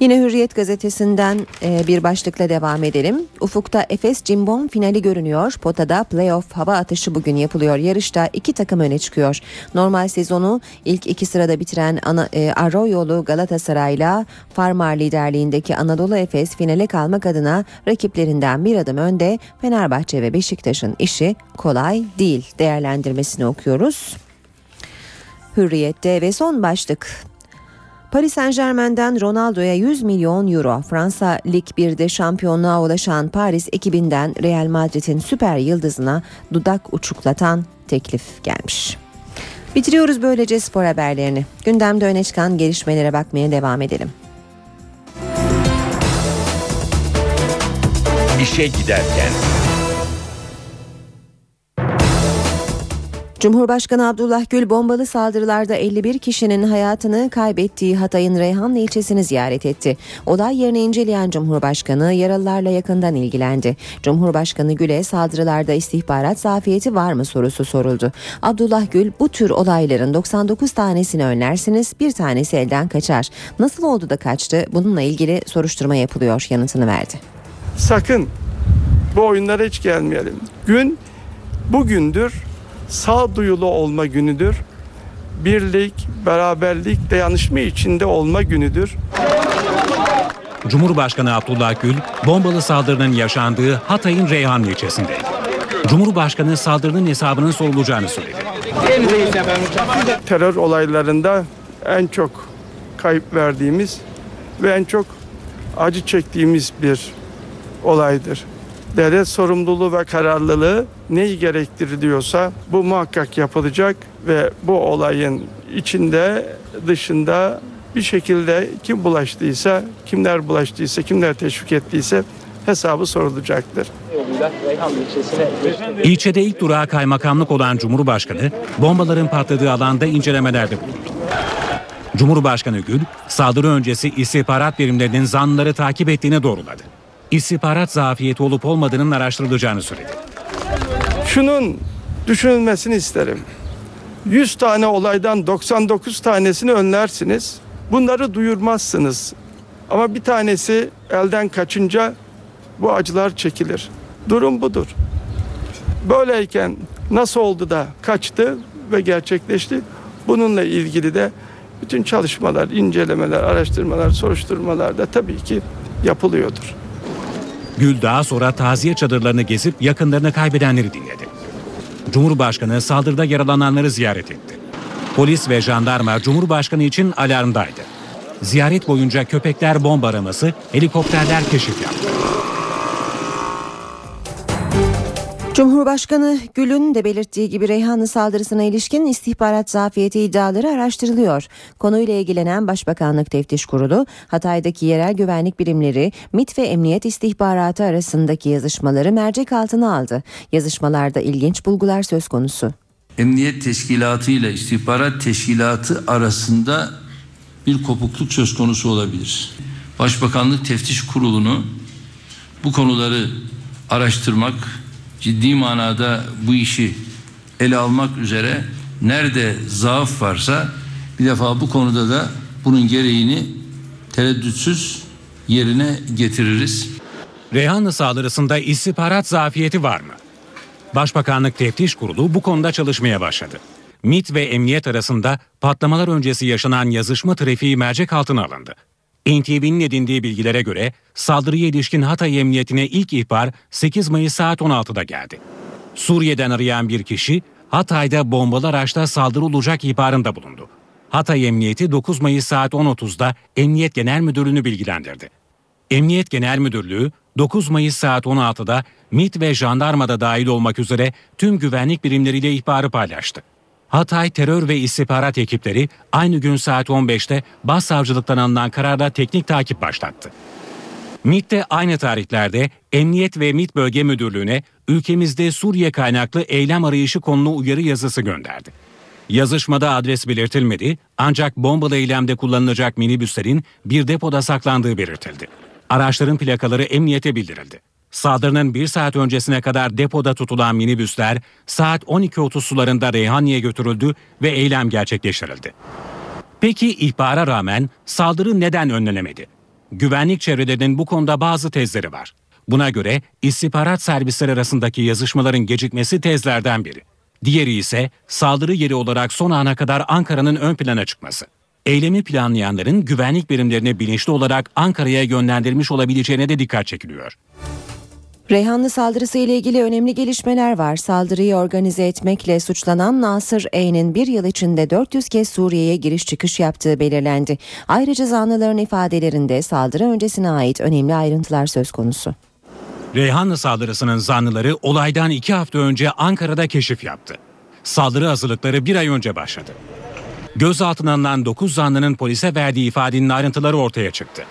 Yine Hürriyet gazetesinden e, bir başlıkla devam edelim. Ufukta Efes Cimbom finali görünüyor. Potada playoff hava atışı bugün yapılıyor. Yarışta iki takım öne çıkıyor. Normal sezonu ilk iki sırada bitiren e, Arroyolu Galatasaray'la Farmar liderliğindeki Anadolu Efes finale kalmak adına rakiplerinden bir adım önde. Fenerbahçe ve Beşiktaş'ın işi kolay değil değerlendirmesini okuyoruz. Hürriyette ve son başlık Paris Saint Germain'den Ronaldo'ya 100 milyon euro. Fransa Lig 1'de şampiyonluğa ulaşan Paris ekibinden Real Madrid'in süper yıldızına dudak uçuklatan teklif gelmiş. Bitiriyoruz böylece spor haberlerini. Gündemde öne çıkan gelişmelere bakmaya devam edelim. İşe giderken. Cumhurbaşkanı Abdullah Gül bombalı saldırılarda 51 kişinin hayatını kaybettiği Hatay'ın Reyhanlı ilçesini ziyaret etti. Olay yerini inceleyen Cumhurbaşkanı yaralılarla yakından ilgilendi. Cumhurbaşkanı Gül'e saldırılarda istihbarat zafiyeti var mı sorusu soruldu. Abdullah Gül bu tür olayların 99 tanesini önlersiniz bir tanesi elden kaçar. Nasıl oldu da kaçtı bununla ilgili soruşturma yapılıyor yanıtını verdi. Sakın bu oyunlara hiç gelmeyelim. Gün bugündür sağduyulu olma günüdür. Birlik, beraberlik, dayanışma içinde olma günüdür. Cumhurbaşkanı Abdullah Gül, bombalı saldırının yaşandığı Hatay'ın Reyhan ilçesinde. Cumhurbaşkanı saldırının hesabının sorulacağını söyledi. Terör olaylarında en çok kayıp verdiğimiz ve en çok acı çektiğimiz bir olaydır devlet sorumluluğu ve kararlılığı neyi gerektiriliyorsa bu muhakkak yapılacak ve bu olayın içinde dışında bir şekilde kim bulaştıysa, kimler bulaştıysa, kimler teşvik ettiyse hesabı sorulacaktır. İlçede ilk durağı kaymakamlık olan Cumhurbaşkanı bombaların patladığı alanda incelemelerde bulundu. Cumhurbaşkanı Gül, saldırı öncesi istihbarat birimlerinin zanlıları takip ettiğini doğruladı. İstihbarat zafiyeti olup olmadığının araştırılacağını söyledi. Şunun düşünülmesini isterim. 100 tane olaydan 99 tanesini önlersiniz. Bunları duyurmazsınız. Ama bir tanesi elden kaçınca bu acılar çekilir. Durum budur. Böyleyken nasıl oldu da kaçtı ve gerçekleşti? Bununla ilgili de bütün çalışmalar, incelemeler, araştırmalar, soruşturmalar da tabii ki yapılıyordur. Gül daha sonra taziye çadırlarını gezip yakınlarını kaybedenleri dinledi. Cumhurbaşkanı saldırıda yaralananları ziyaret etti. Polis ve jandarma Cumhurbaşkanı için alarmdaydı. Ziyaret boyunca köpekler bomba araması, helikopterler keşif yaptı. Cumhurbaşkanı Gül'ün de belirttiği gibi Reyhanlı saldırısına ilişkin istihbarat zafiyeti iddiaları araştırılıyor. Konuyla ilgilenen Başbakanlık Teftiş Kurulu, Hatay'daki yerel güvenlik birimleri, MIT ve Emniyet istihbaratı arasındaki yazışmaları mercek altına aldı. Yazışmalarda ilginç bulgular söz konusu. Emniyet Teşkilatı ile istihbarat teşkilatı arasında bir kopukluk söz konusu olabilir. Başbakanlık Teftiş Kurulu'nu bu konuları araştırmak, ciddi manada bu işi ele almak üzere nerede zaaf varsa bir defa bu konuda da bunun gereğini tereddütsüz yerine getiririz. Reyhanlı saldırısında istihbarat zafiyeti var mı? Başbakanlık Teftiş Kurulu bu konuda çalışmaya başladı. MIT ve emniyet arasında patlamalar öncesi yaşanan yazışma trafiği mercek altına alındı. NTV'nin edindiği bilgilere göre saldırıya ilişkin Hatay Emniyetine ilk ihbar 8 Mayıs saat 16'da geldi. Suriye'den arayan bir kişi Hatay'da bombalı araçta saldırı olacak ihbarında bulundu. Hatay Emniyeti 9 Mayıs saat 10.30'da Emniyet Genel Müdürlüğü'nü bilgilendirdi. Emniyet Genel Müdürlüğü 9 Mayıs saat 16'da MİT ve jandarmada dahil olmak üzere tüm güvenlik birimleriyle ihbarı paylaştı. Hatay Terör ve İstihbarat ekipleri aynı gün saat 15'te Başsavcılıktan alınan kararla teknik takip başlattı. MİT de aynı tarihlerde Emniyet ve MİT Bölge Müdürlüğü'ne ülkemizde Suriye kaynaklı eylem arayışı konulu uyarı yazısı gönderdi. Yazışmada adres belirtilmedi ancak bombalı eylemde kullanılacak minibüslerin bir depoda saklandığı belirtildi. Araçların plakaları emniyete bildirildi. Saldırının bir saat öncesine kadar depoda tutulan minibüsler saat 12.30 sularında Reyhaniye götürüldü ve eylem gerçekleştirildi. Peki ihbara rağmen saldırı neden önlenemedi? Güvenlik çevrelerinin bu konuda bazı tezleri var. Buna göre istihbarat servisleri arasındaki yazışmaların gecikmesi tezlerden biri. Diğeri ise saldırı yeri olarak son ana kadar Ankara'nın ön plana çıkması. Eylemi planlayanların güvenlik birimlerini bilinçli olarak Ankara'ya yönlendirmiş olabileceğine de dikkat çekiliyor. Reyhanlı saldırısı ile ilgili önemli gelişmeler var. Saldırıyı organize etmekle suçlanan Nasır E'nin bir yıl içinde 400 kez Suriye'ye giriş çıkış yaptığı belirlendi. Ayrıca zanlıların ifadelerinde saldırı öncesine ait önemli ayrıntılar söz konusu. Reyhanlı saldırısının zanlıları olaydan iki hafta önce Ankara'da keşif yaptı. Saldırı hazırlıkları bir ay önce başladı. Gözaltına alınan 9 zanlının polise verdiği ifadenin ayrıntıları ortaya çıktı.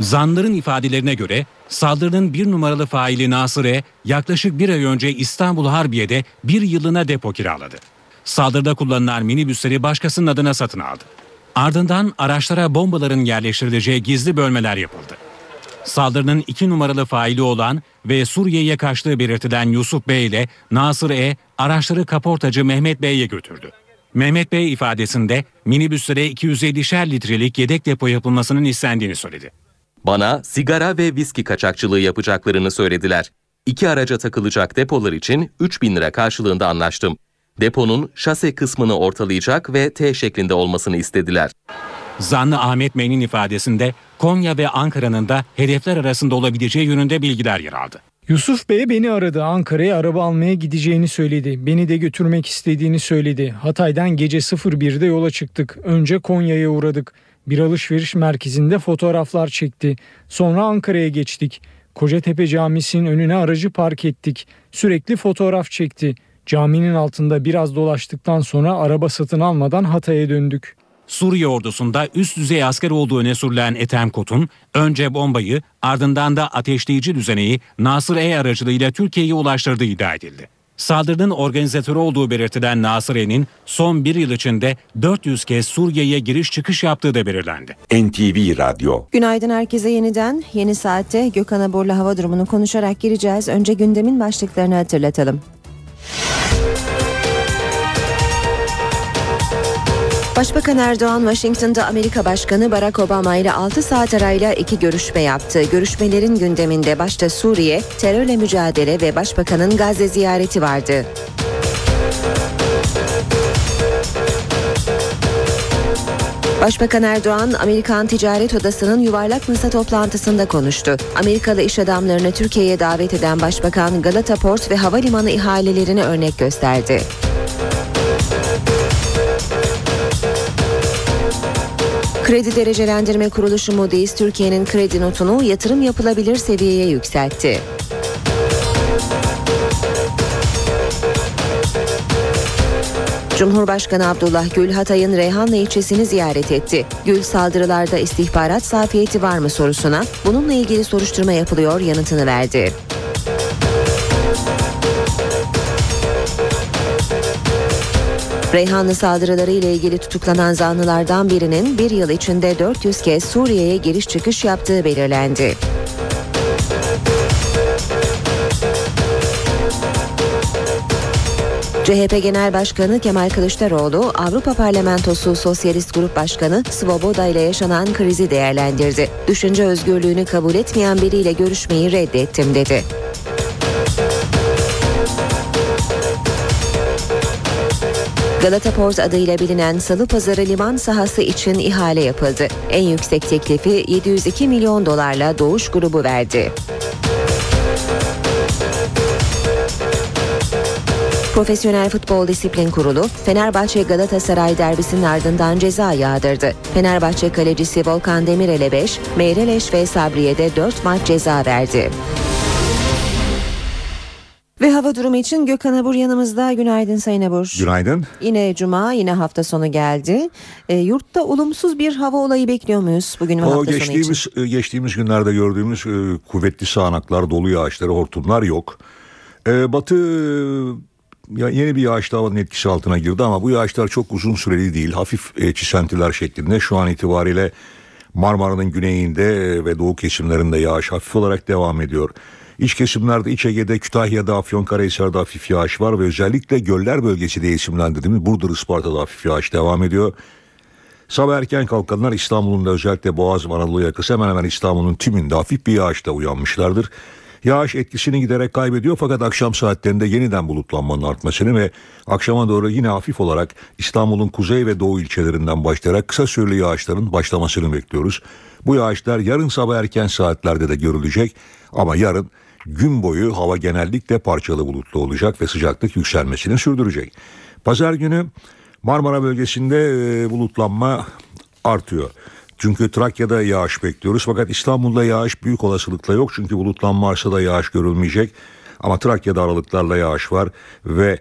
Zanların ifadelerine göre saldırının bir numaralı faili Nasır'e yaklaşık bir ay önce İstanbul Harbiye'de bir yılına depo kiraladı. Saldırıda kullanılan minibüsleri başkasının adına satın aldı. Ardından araçlara bombaların yerleştirileceği gizli bölmeler yapıldı. Saldırının iki numaralı faili olan ve Suriye'ye kaçtığı belirtilen Yusuf Bey ile Nasır E araçları kaportacı Mehmet Bey'e götürdü. Mehmet Bey ifadesinde minibüslere 250'şer litrelik yedek depo yapılmasının istendiğini söyledi. Bana sigara ve viski kaçakçılığı yapacaklarını söylediler. İki araca takılacak depolar için 3 bin lira karşılığında anlaştım. Deponun şase kısmını ortalayacak ve T şeklinde olmasını istediler. Zanlı Ahmet Bey'in ifadesinde Konya ve Ankara'nın da hedefler arasında olabileceği yönünde bilgiler yer aldı. Yusuf Bey beni aradı. Ankara'ya araba almaya gideceğini söyledi. Beni de götürmek istediğini söyledi. Hatay'dan gece 01'de yola çıktık. Önce Konya'ya uğradık. Bir alışveriş merkezinde fotoğraflar çekti. Sonra Ankara'ya geçtik. Kocatepe Camisi'nin önüne aracı park ettik. Sürekli fotoğraf çekti. Caminin altında biraz dolaştıktan sonra araba satın almadan Hatay'a döndük. Suriye ordusunda üst düzey asker olduğu öne sürülen Ethem Kot'un önce bombayı ardından da ateşleyici düzeneyi Nasır E aracılığıyla Türkiye'ye ulaştırdığı iddia edildi. Saldırının organizatörü olduğu belirtilen Nasıre'nin son bir yıl içinde 400 kez Suriye'ye giriş çıkış yaptığı da belirlendi. NTV Radyo Günaydın herkese yeniden. Yeni saatte Gökhan Abur'la hava durumunu konuşarak gireceğiz. Önce gündemin başlıklarını hatırlatalım. Başbakan Erdoğan, Washington'da Amerika Başkanı Barack Obama ile 6 saat arayla iki görüşme yaptı. Görüşmelerin gündeminde başta Suriye, terörle mücadele ve Başbakanın Gazze ziyareti vardı. Başbakan Erdoğan, Amerikan Ticaret Odası'nın yuvarlak masa toplantısında konuştu. Amerikalı iş adamlarını Türkiye'ye davet eden Başbakan Galata Port ve havalimanı ihalelerini örnek gösterdi. Kredi Derecelendirme Kuruluşu Moody's Türkiye'nin kredi notunu yatırım yapılabilir seviyeye yükseltti. Cumhurbaşkanı Abdullah Gül Hatay'ın Reyhanlı ilçesini ziyaret etti. Gül saldırılarda istihbarat safiyeti var mı sorusuna bununla ilgili soruşturma yapılıyor yanıtını verdi. Reyhanlı saldırıları ile ilgili tutuklanan zanlılardan birinin bir yıl içinde 400 kez Suriye'ye giriş çıkış yaptığı belirlendi. CHP Genel Başkanı Kemal Kılıçdaroğlu, Avrupa Parlamentosu Sosyalist Grup Başkanı Svoboda ile yaşanan krizi değerlendirdi. Düşünce özgürlüğünü kabul etmeyen biriyle görüşmeyi reddettim dedi. Galata Port adıyla bilinen Salı Pazarı liman sahası için ihale yapıldı. En yüksek teklifi 702 milyon dolarla Doğuş grubu verdi. Profesyonel Futbol Disiplin Kurulu Fenerbahçe Galatasaray derbisinin ardından ceza yağdırdı. Fenerbahçe kalecisi Volkan Demirel'e 5, Meyreleş ve Sabriye'de 4 maç ceza verdi. Ve hava durumu için Gökhan Abur yanımızda. Günaydın Sayın Abur. Günaydın. Yine cuma, yine hafta sonu geldi. E, yurtta olumsuz bir hava olayı bekliyor muyuz bugün ve o hafta geçtiğimiz, sonu için? Geçtiğimiz günlerde gördüğümüz e, kuvvetli sağanaklar, dolu yağışları, hortumlar yok. E, batı ya yeni bir yağış havanın etkisi altına girdi ama bu yağışlar çok uzun süreli değil. Hafif e, çisentiler şeklinde. Şu an itibariyle Marmara'nın güneyinde ve doğu kesimlerinde yağış hafif olarak devam ediyor. İç kesimlerde İç Ege'de, Kütahya'da, Afyonkarahisar'da hafif yağış var ve özellikle göller bölgesi diye isimlendirdiğimiz Burdur Isparta'da hafif yağış devam ediyor. Sabah erken kalkanlar İstanbul'un da özellikle Boğaz Anadolu yakası hemen hemen İstanbul'un tümünde hafif bir yağışta uyanmışlardır. Yağış etkisini giderek kaybediyor fakat akşam saatlerinde yeniden bulutlanmanın artmasını ve akşama doğru yine hafif olarak İstanbul'un kuzey ve doğu ilçelerinden başlayarak kısa süreli yağışların başlamasını bekliyoruz. Bu yağışlar yarın sabah erken saatlerde de görülecek ama yarın gün boyu hava genellikle parçalı bulutlu olacak ve sıcaklık yükselmesini sürdürecek. Pazar günü Marmara bölgesinde e, bulutlanma artıyor. Çünkü Trakya'da yağış bekliyoruz fakat İstanbul'da yağış büyük olasılıkla yok çünkü bulutlanma varsa da yağış görülmeyecek. Ama Trakya'da aralıklarla yağış var ve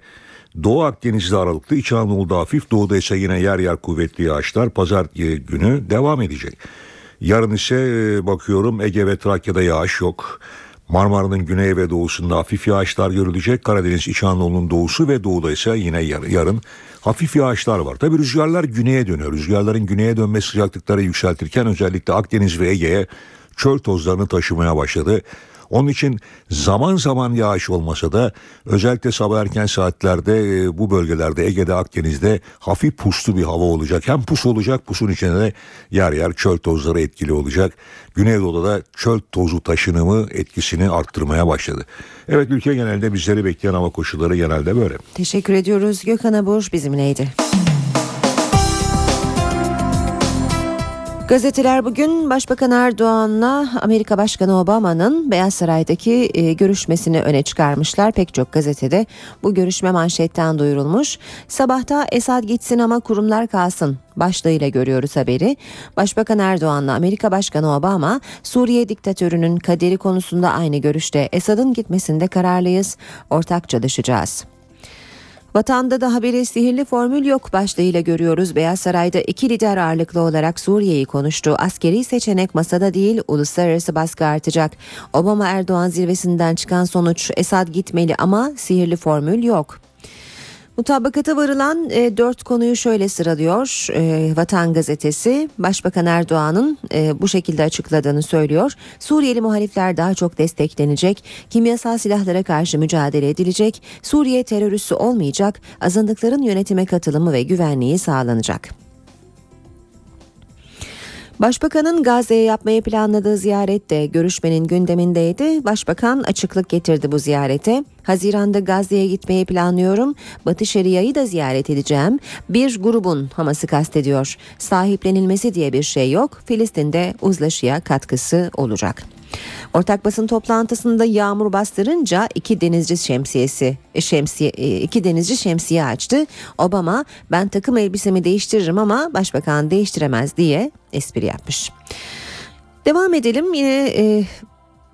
Doğu Akdeniz'de aralıklı, İç Anadolu'da hafif, doğuda ise yine yer yer kuvvetli yağışlar pazar günü devam edecek. Yarın ise e, bakıyorum Ege ve Trakya'da yağış yok. Marmara'nın güney ve doğusunda hafif yağışlar görülecek. Karadeniz, İç Anadolu'nun doğusu ve doğuda ise yine yarın, hafif yağışlar var. Tabi rüzgarlar güneye dönüyor. Rüzgarların güneye dönme sıcaklıkları yükseltirken özellikle Akdeniz ve Ege'ye çöl tozlarını taşımaya başladı. Onun için zaman zaman yağış olmasa da özellikle sabah erken saatlerde e, bu bölgelerde Ege'de Akdeniz'de hafif puslu bir hava olacak. Hem pus olacak pusun içinde de yer yer çöl tozları etkili olacak. Güneydoğu'da da çöl tozu taşınımı etkisini arttırmaya başladı. Evet ülke genelde bizleri bekleyen hava koşulları genelde böyle. Teşekkür ediyoruz. Gökhan Abur bizimleydi. Gazeteler bugün Başbakan Erdoğan'la Amerika Başkanı Obama'nın Beyaz Saray'daki e, görüşmesini öne çıkarmışlar. Pek çok gazetede bu görüşme manşetten duyurulmuş. Sabahta Esad gitsin ama kurumlar kalsın başlığıyla görüyoruz haberi. Başbakan Erdoğan'la Amerika Başkanı Obama Suriye diktatörünün kaderi konusunda aynı görüşte. Esad'ın gitmesinde kararlıyız, ortak çalışacağız. Vatanda da haberi sihirli formül yok başlığıyla görüyoruz. Beyaz Saray'da iki lider ağırlıklı olarak Suriye'yi konuştu. Askeri seçenek masada değil uluslararası baskı artacak. Obama Erdoğan zirvesinden çıkan sonuç Esad gitmeli ama sihirli formül yok. Mutabakata varılan e, dört konuyu şöyle sıralıyor e, Vatan Gazetesi. Başbakan Erdoğan'ın e, bu şekilde açıkladığını söylüyor. Suriyeli muhalifler daha çok desteklenecek, kimyasal silahlara karşı mücadele edilecek, Suriye teröristi olmayacak, azınlıkların yönetime katılımı ve güvenliği sağlanacak. Başbakanın Gazze'ye yapmayı planladığı ziyaret de görüşmenin gündemindeydi. Başbakan açıklık getirdi bu ziyarete. Haziranda Gazze'ye gitmeyi planlıyorum. Batı Şeria'yı da ziyaret edeceğim. Bir grubun Hamas'ı kastediyor. Sahiplenilmesi diye bir şey yok. Filistin'de uzlaşıya katkısı olacak. Ortak basın toplantısında yağmur bastırınca iki denizci şemsiyesi e, şemsiye e, iki denizci şemsiye açtı. Obama ben takım elbisemi değiştiririm ama başbakan değiştiremez diye espri yapmış. Devam edelim yine e,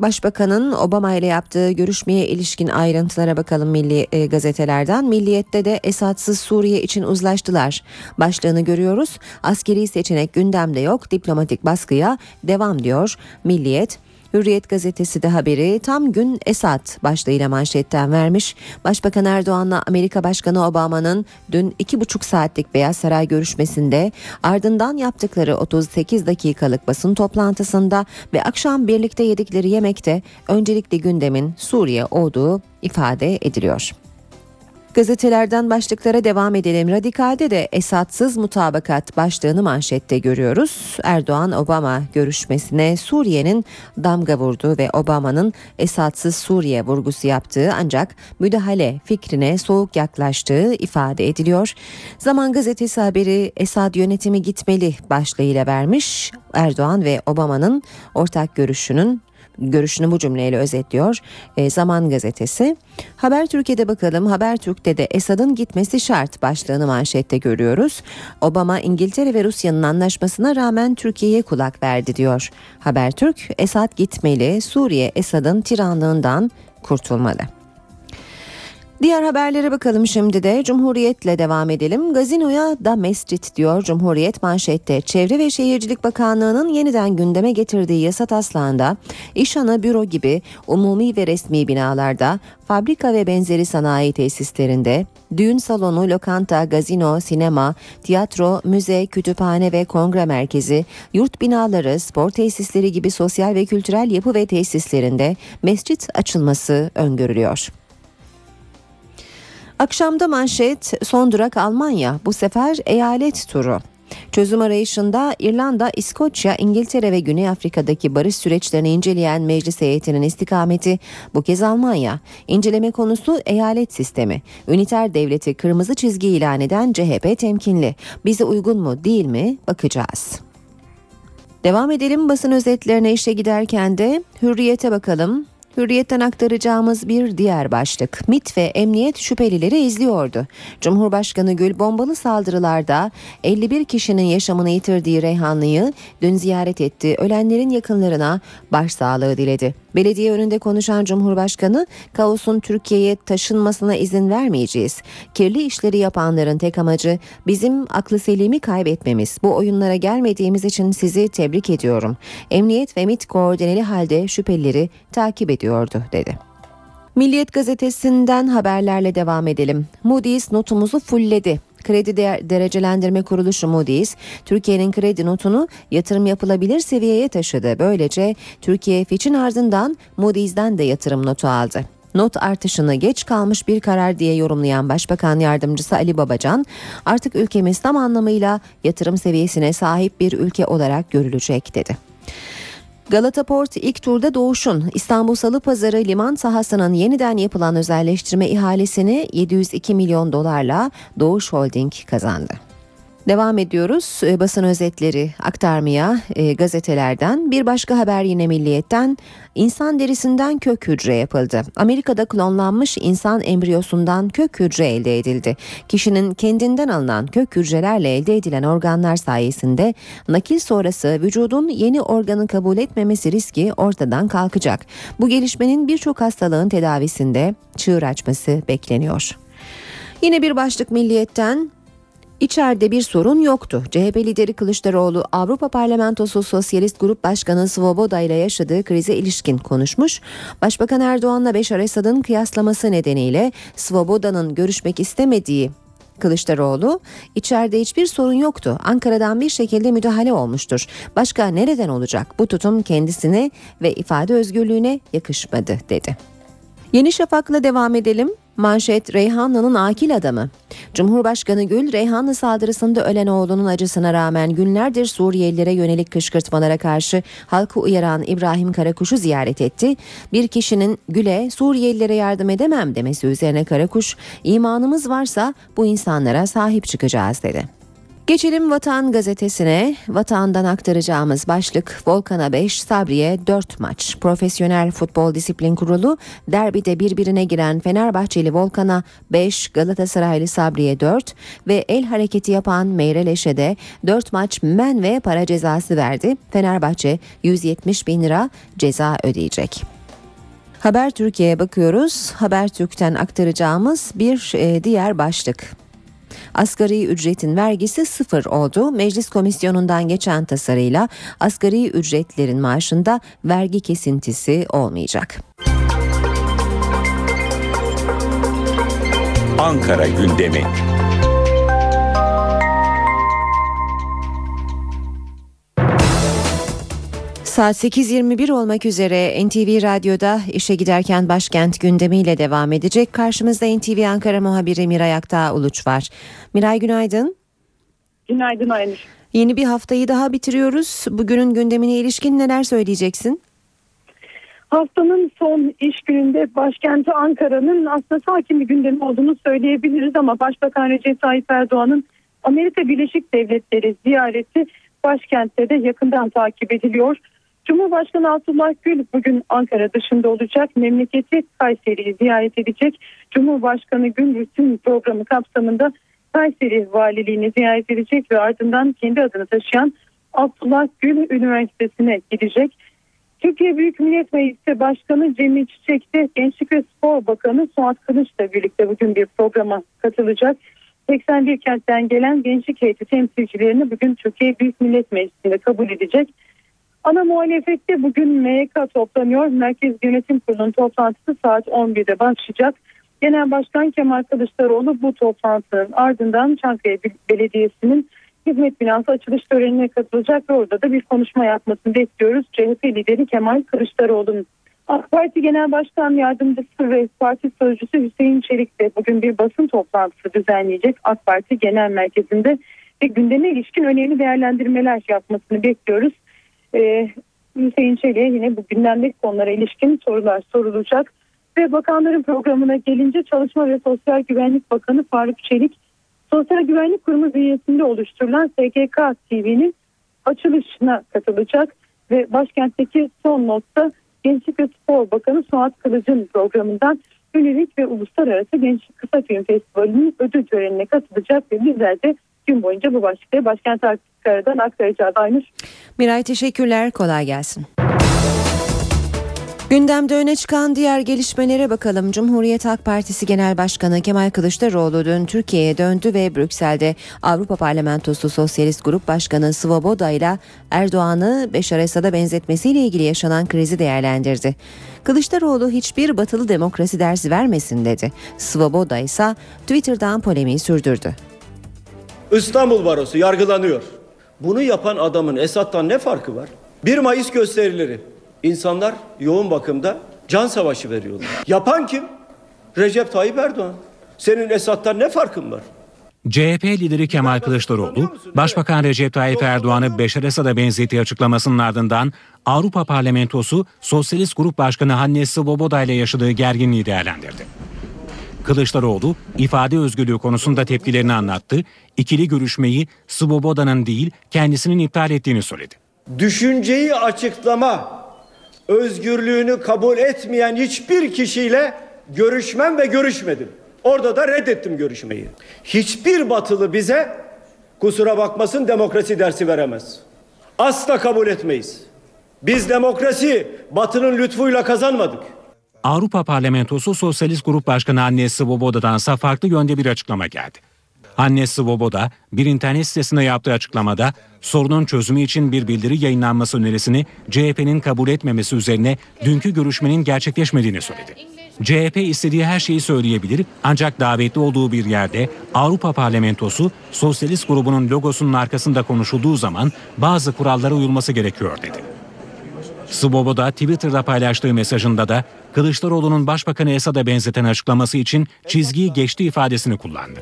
Başbakanın Obama ile yaptığı görüşmeye ilişkin ayrıntılara bakalım milli e, gazetelerden. Milliyette de Esadsız Suriye için uzlaştılar. Başlığını görüyoruz. Askeri seçenek gündemde yok. Diplomatik baskıya devam diyor Milliyet. Hürriyet gazetesi de haberi tam gün Esad başlığıyla manşetten vermiş. Başbakan Erdoğan'la Amerika Başkanı Obama'nın dün iki buçuk saatlik Beyaz Saray görüşmesinde ardından yaptıkları 38 dakikalık basın toplantısında ve akşam birlikte yedikleri yemekte öncelikli gündemin Suriye olduğu ifade ediliyor. Gazetelerden başlıklara devam edelim. Radikal'de de Esadsız mutabakat başlığını manşette görüyoruz. Erdoğan-Obama görüşmesine Suriye'nin damga vurduğu ve Obama'nın Esadsız Suriye vurgusu yaptığı ancak müdahale fikrine soğuk yaklaştığı ifade ediliyor. Zaman gazetesi haberi Esad yönetimi gitmeli başlığıyla vermiş. Erdoğan ve Obama'nın ortak görüşünün görüşünü bu cümleyle özetliyor e, Zaman Gazetesi. Haber Türkiye'de bakalım. Haber Türk'te de Esad'ın gitmesi şart başlığını manşette görüyoruz. Obama İngiltere ve Rusya'nın anlaşmasına rağmen Türkiye'ye kulak verdi diyor. Haber Türk Esad gitmeli Suriye Esad'ın tiranlığından kurtulmalı. Diğer haberlere bakalım şimdi de Cumhuriyet'le devam edelim. Gazinoya da mescit diyor Cumhuriyet manşette. Çevre ve Şehircilik Bakanlığı'nın yeniden gündeme getirdiği yasa taslağında iş ana büro gibi umumi ve resmi binalarda, fabrika ve benzeri sanayi tesislerinde, düğün salonu, lokanta, gazino, sinema, tiyatro, müze, kütüphane ve kongre merkezi, yurt binaları, spor tesisleri gibi sosyal ve kültürel yapı ve tesislerinde mescit açılması öngörülüyor. Akşamda manşet son durak Almanya bu sefer eyalet turu. Çözüm arayışında İrlanda, İskoçya, İngiltere ve Güney Afrika'daki barış süreçlerini inceleyen meclis heyetinin istikameti bu kez Almanya. İnceleme konusu eyalet sistemi. Üniter devleti kırmızı çizgi ilan eden CHP temkinli. Bize uygun mu değil mi bakacağız. Devam edelim basın özetlerine işe giderken de hürriyete bakalım. Hürriyetten aktaracağımız bir diğer başlık. MIT ve emniyet şüphelileri izliyordu. Cumhurbaşkanı Gül bombalı saldırılarda 51 kişinin yaşamını yitirdiği Reyhanlı'yı dün ziyaret etti. Ölenlerin yakınlarına başsağlığı diledi. Belediye önünde konuşan Cumhurbaşkanı kaosun Türkiye'ye taşınmasına izin vermeyeceğiz. Kirli işleri yapanların tek amacı bizim aklı selimi kaybetmemiz. Bu oyunlara gelmediğimiz için sizi tebrik ediyorum. Emniyet ve MIT koordineli halde şüphelileri takip ediyordu dedi. Milliyet gazetesinden haberlerle devam edelim. Moody's notumuzu fulledi. Kredi Derecelendirme Kuruluşu Moody's, Türkiye'nin kredi notunu yatırım yapılabilir seviyeye taşıdı. Böylece Türkiye Fitch'in ardından Moody's'den de yatırım notu aldı. Not artışını geç kalmış bir karar diye yorumlayan Başbakan Yardımcısı Ali Babacan, artık ülkemiz tam anlamıyla yatırım seviyesine sahip bir ülke olarak görülecek dedi. Galata Port ilk turda Doğuş'un İstanbul Salı Pazarı liman sahasının yeniden yapılan özelleştirme ihalesini 702 milyon dolarla Doğuş Holding kazandı. Devam ediyoruz e, basın özetleri aktarmaya e, gazetelerden. Bir başka haber yine milliyetten insan derisinden kök hücre yapıldı. Amerika'da klonlanmış insan embriyosundan kök hücre elde edildi. Kişinin kendinden alınan kök hücrelerle elde edilen organlar sayesinde nakil sonrası vücudun yeni organı kabul etmemesi riski ortadan kalkacak. Bu gelişmenin birçok hastalığın tedavisinde çığır açması bekleniyor. Yine bir başlık milliyetten İçeride bir sorun yoktu. CHP lideri Kılıçdaroğlu Avrupa Parlamentosu Sosyalist Grup Başkanı Svoboda ile yaşadığı krize ilişkin konuşmuş. Başbakan Erdoğan'la Beşar Esad'ın kıyaslaması nedeniyle Svoboda'nın görüşmek istemediği Kılıçdaroğlu içeride hiçbir sorun yoktu. Ankara'dan bir şekilde müdahale olmuştur. Başka nereden olacak? Bu tutum kendisine ve ifade özgürlüğüne yakışmadı dedi. Yeni Şafak'la devam edelim. Manşet Reyhanlı'nın akil adamı. Cumhurbaşkanı Gül, Reyhanlı saldırısında ölen oğlunun acısına rağmen günlerdir Suriyelilere yönelik kışkırtmalara karşı halkı uyaran İbrahim Karakuş'u ziyaret etti. Bir kişinin Gül'e Suriyelilere yardım edemem demesi üzerine Karakuş, imanımız varsa bu insanlara sahip çıkacağız dedi. Geçelim Vatan gazetesine. Vatandan aktaracağımız başlık Volkan'a 5, Sabri'ye 4 maç. Profesyonel Futbol Disiplin Kurulu derbide birbirine giren Fenerbahçeli Volkan'a 5, Galatasaraylı Sabri'ye 4 ve el hareketi yapan Meyreleş'e de 4 maç men ve para cezası verdi. Fenerbahçe 170 bin lira ceza ödeyecek. Haber Türkiye'ye bakıyoruz. Habertürk'ten aktaracağımız bir e, diğer başlık. Asgari ücretin vergisi sıfır oldu. Meclis komisyonundan geçen tasarıyla asgari ücretlerin maaşında vergi kesintisi olmayacak. Ankara gündemi. Saat 8.21 olmak üzere NTV Radyo'da işe giderken başkent gündemiyle devam edecek. Karşımızda NTV Ankara muhabiri Miray Aktağ Uluç var. Miray günaydın. Günaydın Aynur. Yeni bir haftayı daha bitiriyoruz. Bugünün gündemine ilişkin neler söyleyeceksin? Haftanın son iş gününde başkenti Ankara'nın aslında sakin bir gündemi olduğunu söyleyebiliriz ama Başbakan Recep Tayyip Erdoğan'ın Amerika Birleşik Devletleri ziyareti başkentte de yakından takip ediliyor. Cumhurbaşkanı Abdullah Gül bugün Ankara dışında olacak. Memleketi Kayseri'yi ziyaret edecek. Cumhurbaşkanı Gül rutin programı kapsamında Kayseri Valiliğini ziyaret edecek ve ardından kendi adını taşıyan Abdullah Gül Üniversitesi'ne gidecek. Türkiye Büyük Millet Meclisi Başkanı Cemil Çiçek de Gençlik ve Spor Bakanı Suat Kılıç'la birlikte bugün bir programa katılacak. 81 kentten gelen gençlik heyeti temsilcilerini bugün Türkiye Büyük Millet Meclisi'nde kabul edecek. Ana muhalefette bugün MYK toplanıyor. Merkez Yönetim Kurulu'nun toplantısı saat 11'de başlayacak. Genel Başkan Kemal Kılıçdaroğlu bu toplantının ardından Çankaya Belediyesi'nin hizmet binası açılış törenine katılacak ve orada da bir konuşma yapmasını bekliyoruz. CHP lideri Kemal Kılıçdaroğlu'nun. AK Parti Genel Başkan Yardımcısı ve Parti Sözcüsü Hüseyin Çelik de bugün bir basın toplantısı düzenleyecek. AK Parti Genel Merkezi'nde ve gündeme ilişkin önemli değerlendirmeler yapmasını bekliyoruz. Ee, Hüseyin Çelik'e yine bu gündemdeki konulara ilişkin sorular sorulacak. Ve bakanların programına gelince Çalışma ve Sosyal Güvenlik Bakanı Faruk Çelik, Sosyal Güvenlik Kurumu bünyesinde oluşturulan SGK TV'nin açılışına katılacak ve başkentteki son notta Gençlik ve Spor Bakanı Suat Kılıç'ın programından Ünilik ve Uluslararası Gençlik Kısa Film Festivali'nin ödül törenine katılacak ve bizler de gün boyunca bu başlıkları başkent Ankara'dan aktaracağız Aynur. Miray teşekkürler kolay gelsin. Gündemde öne çıkan diğer gelişmelere bakalım. Cumhuriyet Halk Partisi Genel Başkanı Kemal Kılıçdaroğlu dün Türkiye'ye döndü ve Brüksel'de Avrupa Parlamentosu Sosyalist Grup Başkanı Svoboda ile Erdoğan'ı Beşar Esad'a benzetmesiyle ilgili yaşanan krizi değerlendirdi. Kılıçdaroğlu hiçbir batılı demokrasi dersi vermesin dedi. Svoboda ise Twitter'dan polemiği sürdürdü. İstanbul Barosu yargılanıyor. Bunu yapan adamın Esad'dan ne farkı var? 1 Mayıs gösterileri. İnsanlar yoğun bakımda can savaşı veriyorlar. Yapan kim? Recep Tayyip Erdoğan. Senin Esad'dan ne farkın var? CHP lideri Kemal Kılıçdaroğlu, Başbakan Recep Tayyip Erdoğan'ı Beşar Esad'a benzettiği açıklamasının ardından Avrupa Parlamentosu Sosyalist Grup Başkanı Hannes Svoboda ile yaşadığı gerginliği değerlendirdi. Kılıçdaroğlu ifade özgürlüğü konusunda tepkilerini anlattı. İkili görüşmeyi Svoboda'nın değil kendisinin iptal ettiğini söyledi. Düşünceyi açıklama özgürlüğünü kabul etmeyen hiçbir kişiyle görüşmem ve görüşmedim. Orada da reddettim görüşmeyi. Hiçbir batılı bize kusura bakmasın demokrasi dersi veremez. Asla kabul etmeyiz. Biz demokrasi batının lütfuyla kazanmadık. Avrupa Parlamentosu Sosyalist Grup Başkanı Anne Svoboda'dansa farklı yönde bir açıklama geldi. Anne Svoboda bir internet sitesinde yaptığı açıklamada sorunun çözümü için bir bildiri yayınlanması önerisini CHP'nin kabul etmemesi üzerine dünkü görüşmenin gerçekleşmediğini söyledi. CHP istediği her şeyi söyleyebilir ancak davetli olduğu bir yerde Avrupa Parlamentosu Sosyalist grubunun logosunun arkasında konuşulduğu zaman bazı kurallara uyulması gerekiyor dedi. Svoboda Twitter'da paylaştığı mesajında da Kılıçdaroğlu'nun Başbakanı Esad'a benzeten açıklaması için çizgiyi geçti ifadesini kullandı.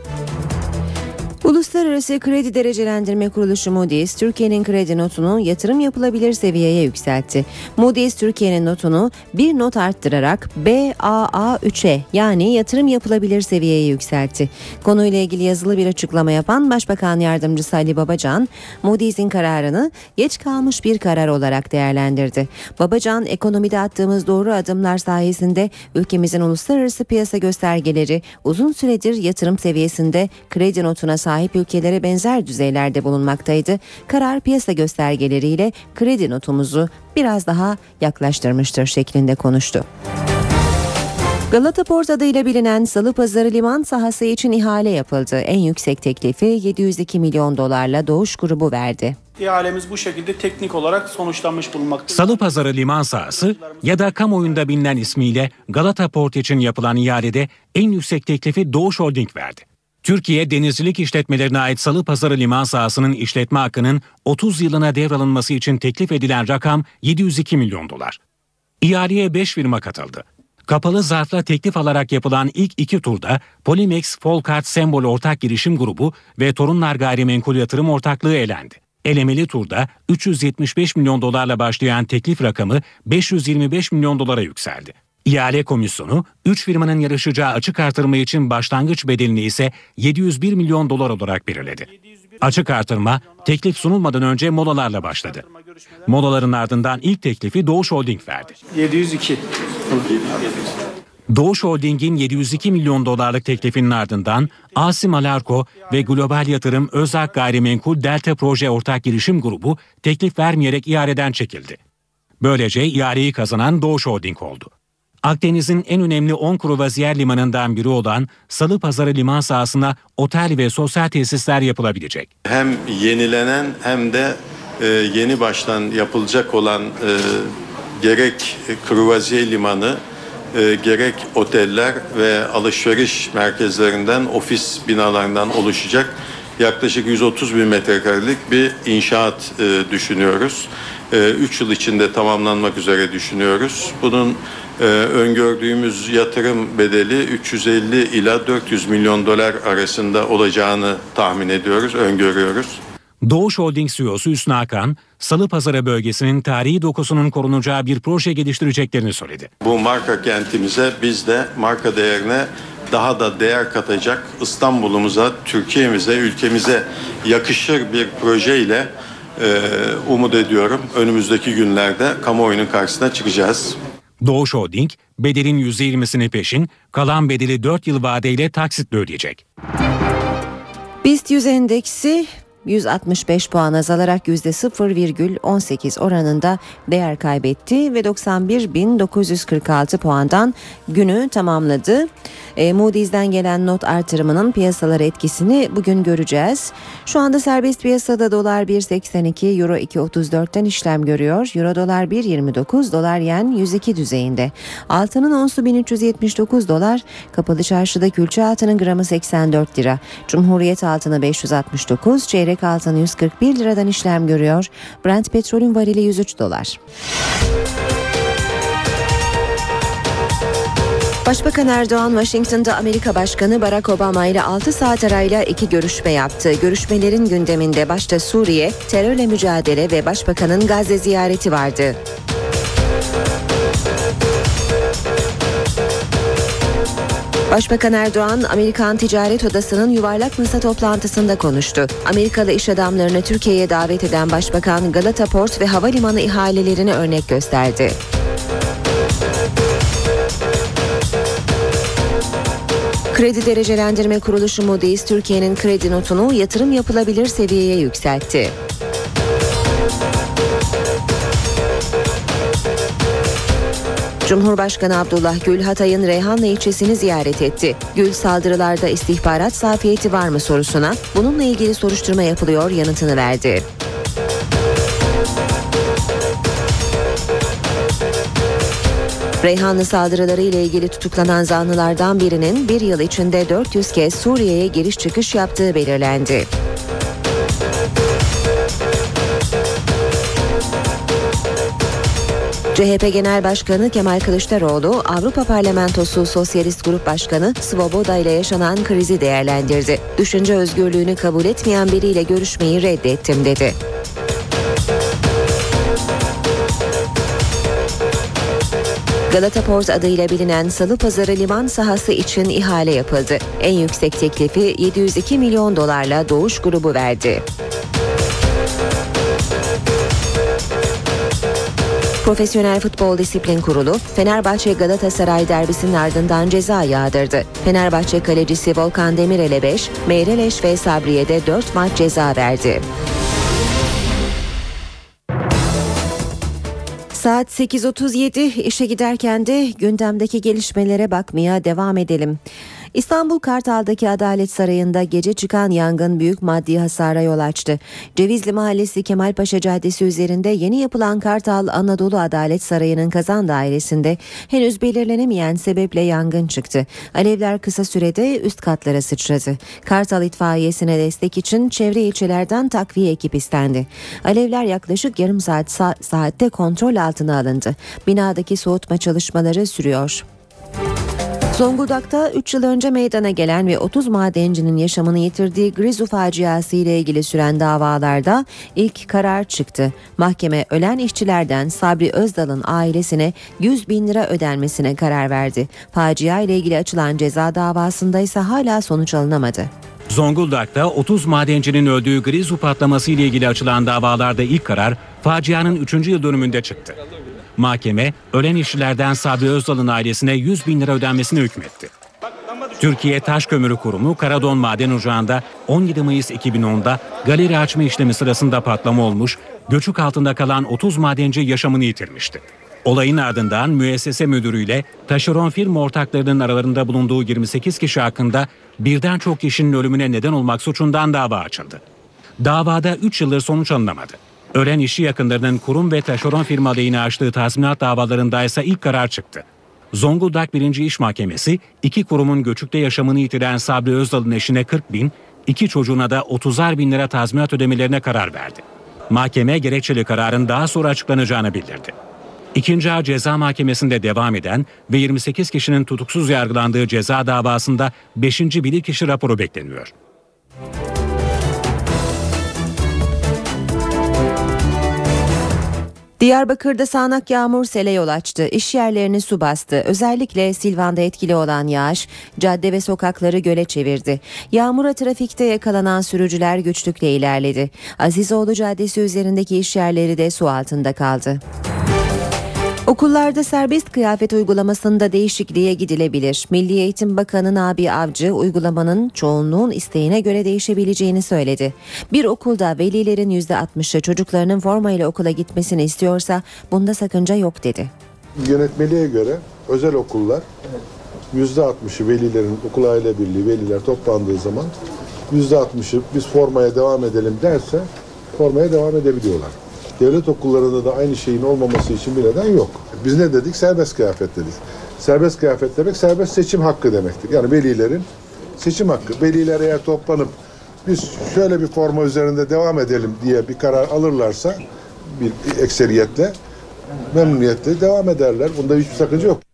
Uluslararası Kredi Derecelendirme Kuruluşu Moody's, Türkiye'nin kredi notunu yatırım yapılabilir seviyeye yükseltti. Moody's, Türkiye'nin notunu bir not arttırarak BAA3'e yani yatırım yapılabilir seviyeye yükseltti. Konuyla ilgili yazılı bir açıklama yapan Başbakan Yardımcısı Ali Babacan, Moody's'in kararını geç kalmış bir karar olarak değerlendirdi. Babacan, ekonomide attığımız doğru adımlar sayesinde ülkemizin uluslararası piyasa göstergeleri uzun süredir yatırım seviyesinde kredi notuna sahip sahip ülkelere benzer düzeylerde bulunmaktaydı. Karar piyasa göstergeleriyle kredi notumuzu biraz daha yaklaştırmıştır şeklinde konuştu. Galata Port adıyla bilinen Salı Pazarı liman sahası için ihale yapıldı. En yüksek teklifi 702 milyon dolarla Doğuş grubu verdi. İhalemiz bu şekilde teknik olarak sonuçlanmış bulunmaktadır. Salı Pazarı liman sahası ya da kamuoyunda bilinen ismiyle Galata Port için yapılan ihalede en yüksek teklifi Doğuş Holding verdi. Türkiye Denizcilik İşletmelerine ait Salı Pazarı liman sahasının işletme hakkının 30 yılına devralınması için teklif edilen rakam 702 milyon dolar. İhaleye 5 firma katıldı. Kapalı zarfla teklif alarak yapılan ilk iki turda Polimex Folkart Sembol Ortak Girişim Grubu ve Torunlar Gayrimenkul Yatırım Ortaklığı elendi. Elemeli turda 375 milyon dolarla başlayan teklif rakamı 525 milyon dolara yükseldi. İhale komisyonu 3 firmanın yarışacağı açık artırma için başlangıç bedelini ise 701 milyon dolar olarak belirledi. Açık artırma teklif sunulmadan önce molalarla başladı. Molaların ardından ilk teklifi Doğuş Holding verdi. 702. Doğuş Holding'in 702 milyon dolarlık teklifinin ardından Asim Alarko ve Global Yatırım Özak Gayrimenkul Delta Proje Ortak Girişim Grubu teklif vermeyerek ihaleden çekildi. Böylece ihaleyi kazanan Doğuş Holding oldu. Akdeniz'in en önemli 10 kruvaziyer limanından biri olan Salı Pazarı liman sahasına otel ve sosyal tesisler yapılabilecek. Hem yenilenen hem de e, yeni baştan yapılacak olan e, gerek kruvaziyer limanı e, gerek oteller ve alışveriş merkezlerinden ofis binalarından oluşacak yaklaşık 130 bin metrekarelik bir inşaat düşünüyoruz. 3 e, yıl içinde tamamlanmak üzere düşünüyoruz. Bunun e, öngördüğümüz yatırım bedeli 350 ila 400 milyon dolar arasında olacağını tahmin ediyoruz, öngörüyoruz. Doğuş Holding CEO'su Hüsnü Hakan, Salı Pazarı bölgesinin tarihi dokusunun korunacağı bir proje geliştireceklerini söyledi. Bu marka kentimize biz de marka değerine daha da değer katacak İstanbul'umuza, Türkiye'mize, ülkemize yakışır bir projeyle e, umut ediyorum. Önümüzdeki günlerde kamuoyunun karşısına çıkacağız. Doğuş Holding bedelin %20'sini peşin, kalan bedeli 4 yıl vadeyle taksitle ödeyecek. BIST 100 endeksi 165 puan azalarak %0,18 oranında değer kaybetti ve 91.946 puandan günü tamamladı. E, Moody's'den gelen not artırımının piyasalara etkisini bugün göreceğiz. Şu anda serbest piyasada dolar 1.82, euro 2.34'ten işlem görüyor. Euro dolar 1.29, dolar yen 102 düzeyinde. Altının onsu 1379 dolar, kapalı çarşıda külçe altının gramı 84 lira. Cumhuriyet altını 569, çeyrek altın 141 liradan işlem görüyor. Brent petrolün varili 103 dolar. Başbakan Erdoğan Washington'da Amerika Başkanı Barack Obama ile 6 saat arayla iki görüşme yaptı. Görüşmelerin gündeminde başta Suriye, terörle mücadele ve Başbakanın Gazze ziyareti vardı. Başbakan Erdoğan, Amerikan Ticaret Odası'nın yuvarlak masa toplantısında konuştu. Amerikalı iş adamlarını Türkiye'ye davet eden Başbakan Galata Port ve havalimanı ihalelerini örnek gösterdi. Kredi Derecelendirme Kuruluşu Moody's Türkiye'nin kredi notunu yatırım yapılabilir seviyeye yükseltti. Cumhurbaşkanı Abdullah Gül Hatay'ın Reyhanlı ilçesini ziyaret etti. Gül saldırılarda istihbarat zafiyeti var mı sorusuna bununla ilgili soruşturma yapılıyor yanıtını verdi. Reyhanlı saldırıları ile ilgili tutuklanan zanlılardan birinin bir yıl içinde 400 kez Suriye'ye giriş çıkış yaptığı belirlendi. CHP Genel Başkanı Kemal Kılıçdaroğlu, Avrupa Parlamentosu Sosyalist Grup Başkanı Svoboda ile yaşanan krizi değerlendirdi. Düşünce özgürlüğünü kabul etmeyen biriyle görüşmeyi reddettim dedi. Galata Port adıyla bilinen Salı Pazarı liman sahası için ihale yapıldı. En yüksek teklifi 702 milyon dolarla Doğuş grubu verdi. Profesyonel Futbol Disiplin Kurulu Fenerbahçe Galatasaray derbisinin ardından ceza yağdırdı. Fenerbahçe kalecisi Volkan Demirel'e 5, Meyreleş ve Sabriye'de 4 maç ceza verdi. Saat 8.37 işe giderken de gündemdeki gelişmelere bakmaya devam edelim. İstanbul Kartal'daki Adalet Sarayı'nda gece çıkan yangın büyük maddi hasara yol açtı. Cevizli Mahallesi Kemalpaşa Caddesi üzerinde yeni yapılan Kartal Anadolu Adalet Sarayı'nın kazan dairesinde henüz belirlenemeyen sebeple yangın çıktı. Alevler kısa sürede üst katlara sıçradı. Kartal itfaiyesine destek için çevre ilçelerden takviye ekip istendi. Alevler yaklaşık yarım saat sa- saatte kontrol altına alındı. Binadaki soğutma çalışmaları sürüyor. Zonguldak'ta 3 yıl önce meydana gelen ve 30 madencinin yaşamını yitirdiği Grizu faciası ile ilgili süren davalarda ilk karar çıktı. Mahkeme ölen işçilerden Sabri Özdal'ın ailesine 100 bin lira ödenmesine karar verdi. Facia ile ilgili açılan ceza davasında ise hala sonuç alınamadı. Zonguldak'ta 30 madencinin öldüğü Grizu patlaması ile ilgili açılan davalarda ilk karar facianın 3. yıl dönümünde çıktı. Mahkeme ölen işçilerden Sabri Özdal'ın ailesine 100 bin lira ödenmesini hükmetti. Türkiye Taş Kömürü Kurumu Karadon Maden Ocağı'nda 17 Mayıs 2010'da galeri açma işlemi sırasında patlama olmuş, göçük altında kalan 30 madenci yaşamını yitirmişti. Olayın ardından müessese müdürüyle taşeron firma ortaklarının aralarında bulunduğu 28 kişi hakkında birden çok kişinin ölümüne neden olmak suçundan dava açıldı. Davada 3 yıldır sonuç alınamadı. Ölen işçi yakınlarının kurum ve taşeron firma aleyhine açtığı tazminat davalarında ise ilk karar çıktı. Zonguldak 1. İş Mahkemesi iki kurumun göçükte yaşamını yitiren Sabri Özdal'ın eşine 40 bin, iki çocuğuna da 30'ar bin lira tazminat ödemelerine karar verdi. Mahkeme gerekçeli kararın daha sonra açıklanacağını bildirdi. İkinci Ağır Ceza Mahkemesi'nde devam eden ve 28 kişinin tutuksuz yargılandığı ceza davasında 5. bilirkişi raporu bekleniyor. Diyarbakır'da sağanak yağmur sele yol açtı. İş yerlerini su bastı. Özellikle Silvan'da etkili olan yağış cadde ve sokakları göle çevirdi. Yağmura trafikte yakalanan sürücüler güçlükle ilerledi. Azizoğlu Caddesi üzerindeki iş yerleri de su altında kaldı. Okullarda serbest kıyafet uygulamasında değişikliğe gidilebilir. Milli Eğitim Bakanı Nabi Avcı uygulamanın çoğunluğun isteğine göre değişebileceğini söyledi. Bir okulda velilerin %60'ı çocuklarının formayla okula gitmesini istiyorsa bunda sakınca yok dedi. Yönetmeliğe göre özel okullar %60'ı velilerin okul aile birliği veliler toplandığı zaman %60'ı biz formaya devam edelim derse formaya devam edebiliyorlar. Devlet okullarında da aynı şeyin olmaması için bir neden yok. Biz ne dedik? Serbest kıyafet dedik. Serbest kıyafet demek serbest seçim hakkı demektir. Yani velilerin seçim hakkı. Veliler eğer toplanıp biz şöyle bir forma üzerinde devam edelim diye bir karar alırlarsa bir ekseriyetle memnuniyetle devam ederler. Bunda hiçbir sakınca yok.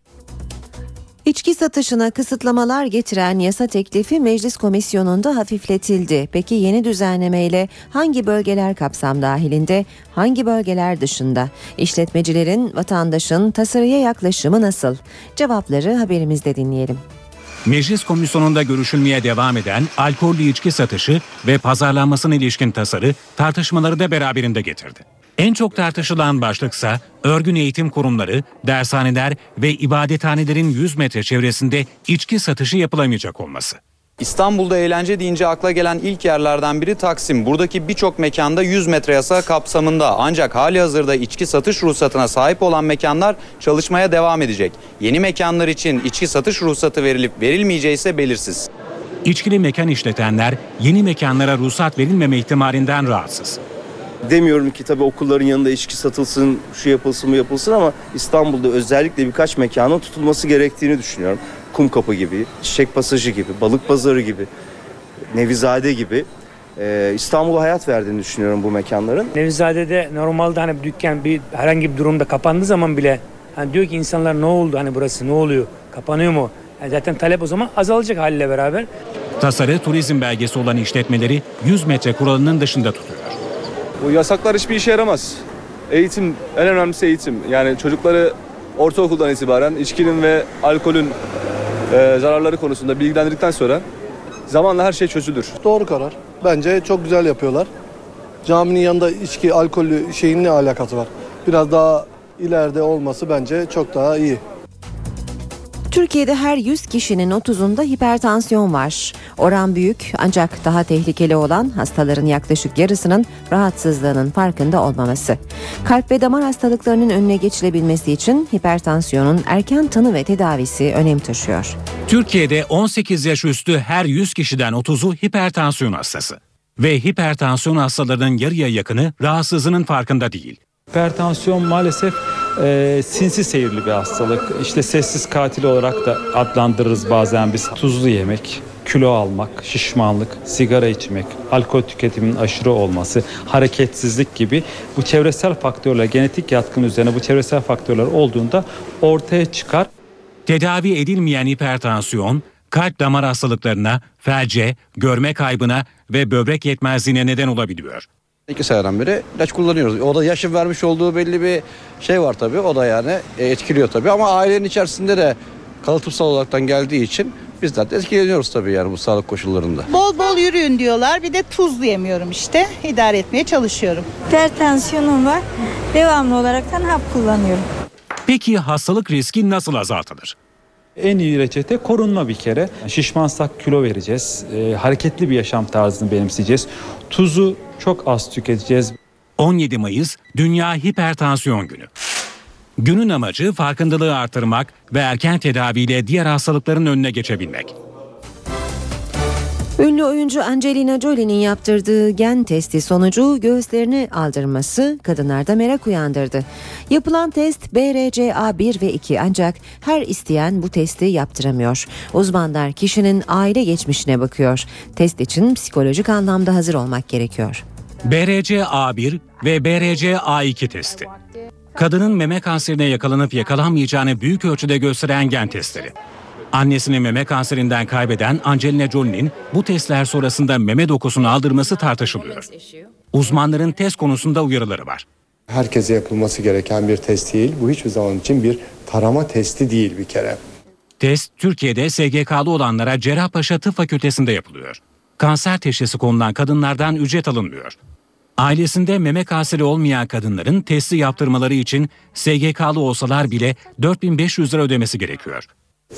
İçki satışına kısıtlamalar getiren yasa teklifi meclis komisyonunda hafifletildi. Peki yeni düzenlemeyle hangi bölgeler kapsam dahilinde, hangi bölgeler dışında? İşletmecilerin, vatandaşın tasarıya yaklaşımı nasıl? Cevapları haberimizde dinleyelim. Meclis komisyonunda görüşülmeye devam eden alkollü içki satışı ve pazarlanmasına ilişkin tasarı tartışmaları da beraberinde getirdi. En çok tartışılan başlıksa örgün eğitim kurumları, dershaneler ve ibadethanelerin 100 metre çevresinde içki satışı yapılamayacak olması. İstanbul'da eğlence deyince akla gelen ilk yerlerden biri Taksim. Buradaki birçok mekanda 100 metre yasağı kapsamında ancak hali hazırda içki satış ruhsatına sahip olan mekanlar çalışmaya devam edecek. Yeni mekanlar için içki satış ruhsatı verilip verilmeyeceği ise belirsiz. İçkili mekan işletenler yeni mekanlara ruhsat verilmeme ihtimalinden rahatsız. Demiyorum ki tabii okulların yanında içki satılsın, şu yapılsın bu yapılsın ama İstanbul'da özellikle birkaç mekanın tutulması gerektiğini düşünüyorum. Kumkapı gibi, Çiçek Pasajı gibi, Balık Pazarı gibi, Nevizade gibi e, İstanbul'a hayat verdiğini düşünüyorum bu mekanların. Nevizade'de normalde hani bir dükkan bir herhangi bir durumda kapandığı zaman bile hani diyor ki insanlar ne oldu hani burası ne oluyor kapanıyor mu? Yani zaten talep o zaman azalacak haliyle beraber. Tasarı turizm belgesi olan işletmeleri 100 metre kuralının dışında tutuyor. Bu yasaklar hiçbir işe yaramaz. Eğitim, en önemlisi eğitim. Yani çocukları ortaokuldan itibaren içkinin ve alkolün e, zararları konusunda bilgilendirdikten sonra zamanla her şey çözülür. Doğru karar. Bence çok güzel yapıyorlar. Caminin yanında içki, alkollü şeyin ne alakası var? Biraz daha ileride olması bence çok daha iyi. Türkiye'de her 100 kişinin 30'unda hipertansiyon var. Oran büyük ancak daha tehlikeli olan hastaların yaklaşık yarısının rahatsızlığının farkında olmaması. Kalp ve damar hastalıklarının önüne geçilebilmesi için hipertansiyonun erken tanı ve tedavisi önem taşıyor. Türkiye'de 18 yaş üstü her 100 kişiden 30'u hipertansiyon hastası. Ve hipertansiyon hastalarının yarıya yakını rahatsızlığının farkında değil. Hipertansiyon maalesef e, sinsi seyirli bir hastalık. İşte sessiz katil olarak da adlandırırız bazen biz. Tuzlu yemek, kilo almak, şişmanlık, sigara içmek, alkol tüketiminin aşırı olması, hareketsizlik gibi bu çevresel faktörler, genetik yatkın üzerine bu çevresel faktörler olduğunda ortaya çıkar. Tedavi edilmeyen hipertansiyon, kalp damar hastalıklarına, felce, görme kaybına ve böbrek yetmezliğine neden olabiliyor. İki seneden beri ilaç kullanıyoruz. O da yaşın vermiş olduğu belli bir şey var tabii. O da yani etkiliyor tabii. Ama ailenin içerisinde de kalıtımsal olaraktan geldiği için bizler de etkileniyoruz tabii yani bu sağlık koşullarında. Bol bol yürüyün diyorlar. Bir de tuzlu yemiyorum işte. İdare etmeye çalışıyorum. Hipertansiyonum var. Devamlı olaraktan hap kullanıyorum. Peki hastalık riski nasıl azaltılır? En iyi reçete korunma bir kere. Şişmansak kilo vereceğiz. E, hareketli bir yaşam tarzını benimseyeceğiz. Tuzu çok az tüketeceğiz. 17 Mayıs Dünya Hipertansiyon Günü. Günün amacı farkındalığı artırmak ve erken tedaviyle diğer hastalıkların önüne geçebilmek. Ünlü oyuncu Angelina Jolie'nin yaptırdığı gen testi sonucu göğüslerini aldırması kadınlarda merak uyandırdı. Yapılan test BRCA1 ve 2 ancak her isteyen bu testi yaptıramıyor. Uzmanlar kişinin aile geçmişine bakıyor. Test için psikolojik anlamda hazır olmak gerekiyor. BRCA1 ve BRCA2 testi. Kadının meme kanserine yakalanıp yakalanmayacağını büyük ölçüde gösteren gen testleri. Annesini meme kanserinden kaybeden Angelina Jolie'nin bu testler sonrasında meme dokusunu aldırması tartışılıyor. Uzmanların test konusunda uyarıları var. Herkese yapılması gereken bir test değil. Bu hiçbir zaman için bir tarama testi değil bir kere. Test Türkiye'de SGK'lı olanlara Cerrahpaşa Tıp Fakültesi'nde yapılıyor. Kanser teşhisi konulan kadınlardan ücret alınmıyor. Ailesinde meme kanseri olmayan kadınların testi yaptırmaları için SGK'lı olsalar bile 4500 lira ödemesi gerekiyor.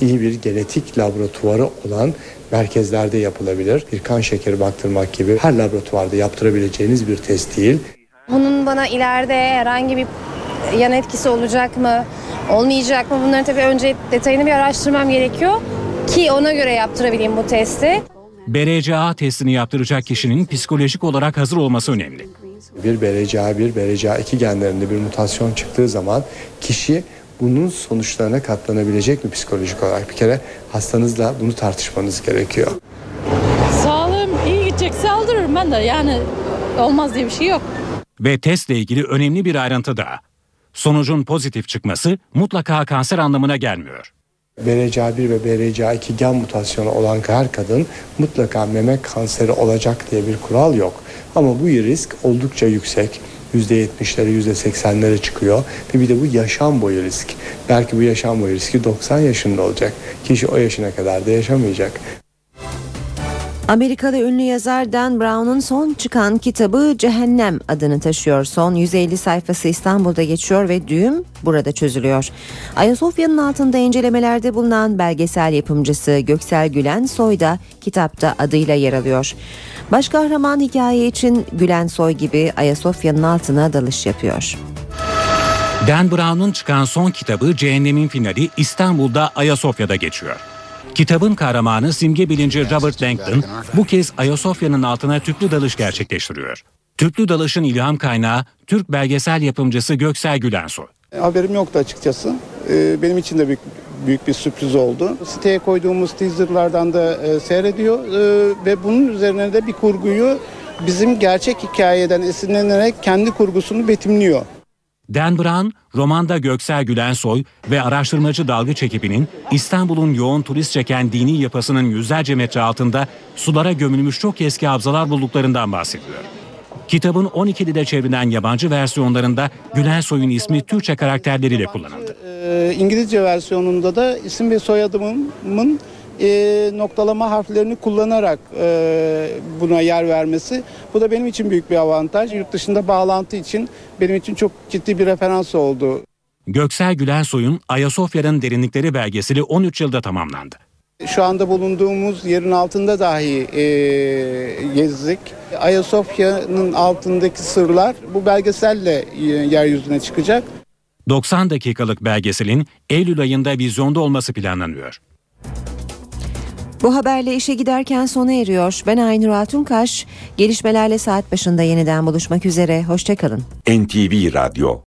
İyi bir genetik laboratuvarı olan merkezlerde yapılabilir. Bir kan şekeri baktırmak gibi her laboratuvarda yaptırabileceğiniz bir test değil. Bunun bana ileride herhangi bir yan etkisi olacak mı, olmayacak mı? Bunların tabii önce detayını bir araştırmam gerekiyor ki ona göre yaptırabileyim bu testi. BRCA testini yaptıracak kişinin psikolojik olarak hazır olması önemli. Bir BRCA1, BRCA2 genlerinde bir mutasyon çıktığı zaman kişi bunun sonuçlarına katlanabilecek mi psikolojik olarak? Bir kere hastanızla bunu tartışmanız gerekiyor. Sağlığım iyi gidecekse aldırırım ben de yani olmaz diye bir şey yok. Ve testle ilgili önemli bir ayrıntı daha. Sonucun pozitif çıkması mutlaka kanser anlamına gelmiyor. BRCA1 ve BRCA2 gen mutasyonu olan her kadın mutlaka meme kanseri olacak diye bir kural yok. Ama bu risk oldukça yüksek. %70'lere %80'lere çıkıyor ve bir de bu yaşam boyu risk. Belki bu yaşam boyu riski 90 yaşında olacak. Kişi o yaşına kadar da yaşamayacak. Amerikalı ünlü yazar Dan Brown'un son çıkan kitabı Cehennem adını taşıyor. Son 150 sayfası İstanbul'da geçiyor ve düğüm burada çözülüyor. Ayasofya'nın altında incelemelerde bulunan belgesel yapımcısı Göksel Gülen Soy da kitapta adıyla yer alıyor. Baş kahraman hikaye için Gülen Soy gibi Ayasofya'nın altına dalış yapıyor. Dan Brown'un çıkan son kitabı Cehennemin Finali İstanbul'da Ayasofya'da geçiyor. Kitabın kahramanı simge bilinci Robert Langdon bu kez Ayasofya'nın altına tüplü dalış gerçekleştiriyor. Tüplü dalışın ilham kaynağı Türk belgesel yapımcısı Göksel Gülensoy. Haberim yoktu açıkçası. Ee, Benim için de büyük, büyük bir sürpriz oldu. Siteye koyduğumuz teaserlardan da e, seyrediyor ve bunun üzerine de bir kurguyu bizim gerçek hikayeden esinlenerek kendi kurgusunu betimliyor. Dan Brown, romanda Göksel Gülensoy ve araştırmacı dalgıç ekibinin İstanbul'un yoğun turist çeken dini yapısının yüzlerce metre altında sulara gömülmüş çok eski havzalar bulduklarından bahsediyor. Kitabın 12 dile çevrilen yabancı versiyonlarında Gülensoy'un ismi Türkçe karakterleriyle kullanıldı. Ee, İngilizce versiyonunda da isim ve soyadımın e, noktalama harflerini kullanarak e, buna yer vermesi. Bu da benim için büyük bir avantaj. Yurt dışında bağlantı için benim için çok ciddi bir referans oldu. Göksel Gülensoy'un Ayasofya'nın derinlikleri belgeseli 13 yılda tamamlandı. Şu anda bulunduğumuz yerin altında dahi e, gezdik. Ayasofya'nın altındaki sırlar bu belgeselle e, yeryüzüne çıkacak. 90 dakikalık belgeselin Eylül ayında vizyonda olması planlanıyor. Bu haberle işe giderken sona eriyor. Ben Aynur Altunkaş. Gelişmelerle saat başında yeniden buluşmak üzere. Hoşçakalın. NTV Radyo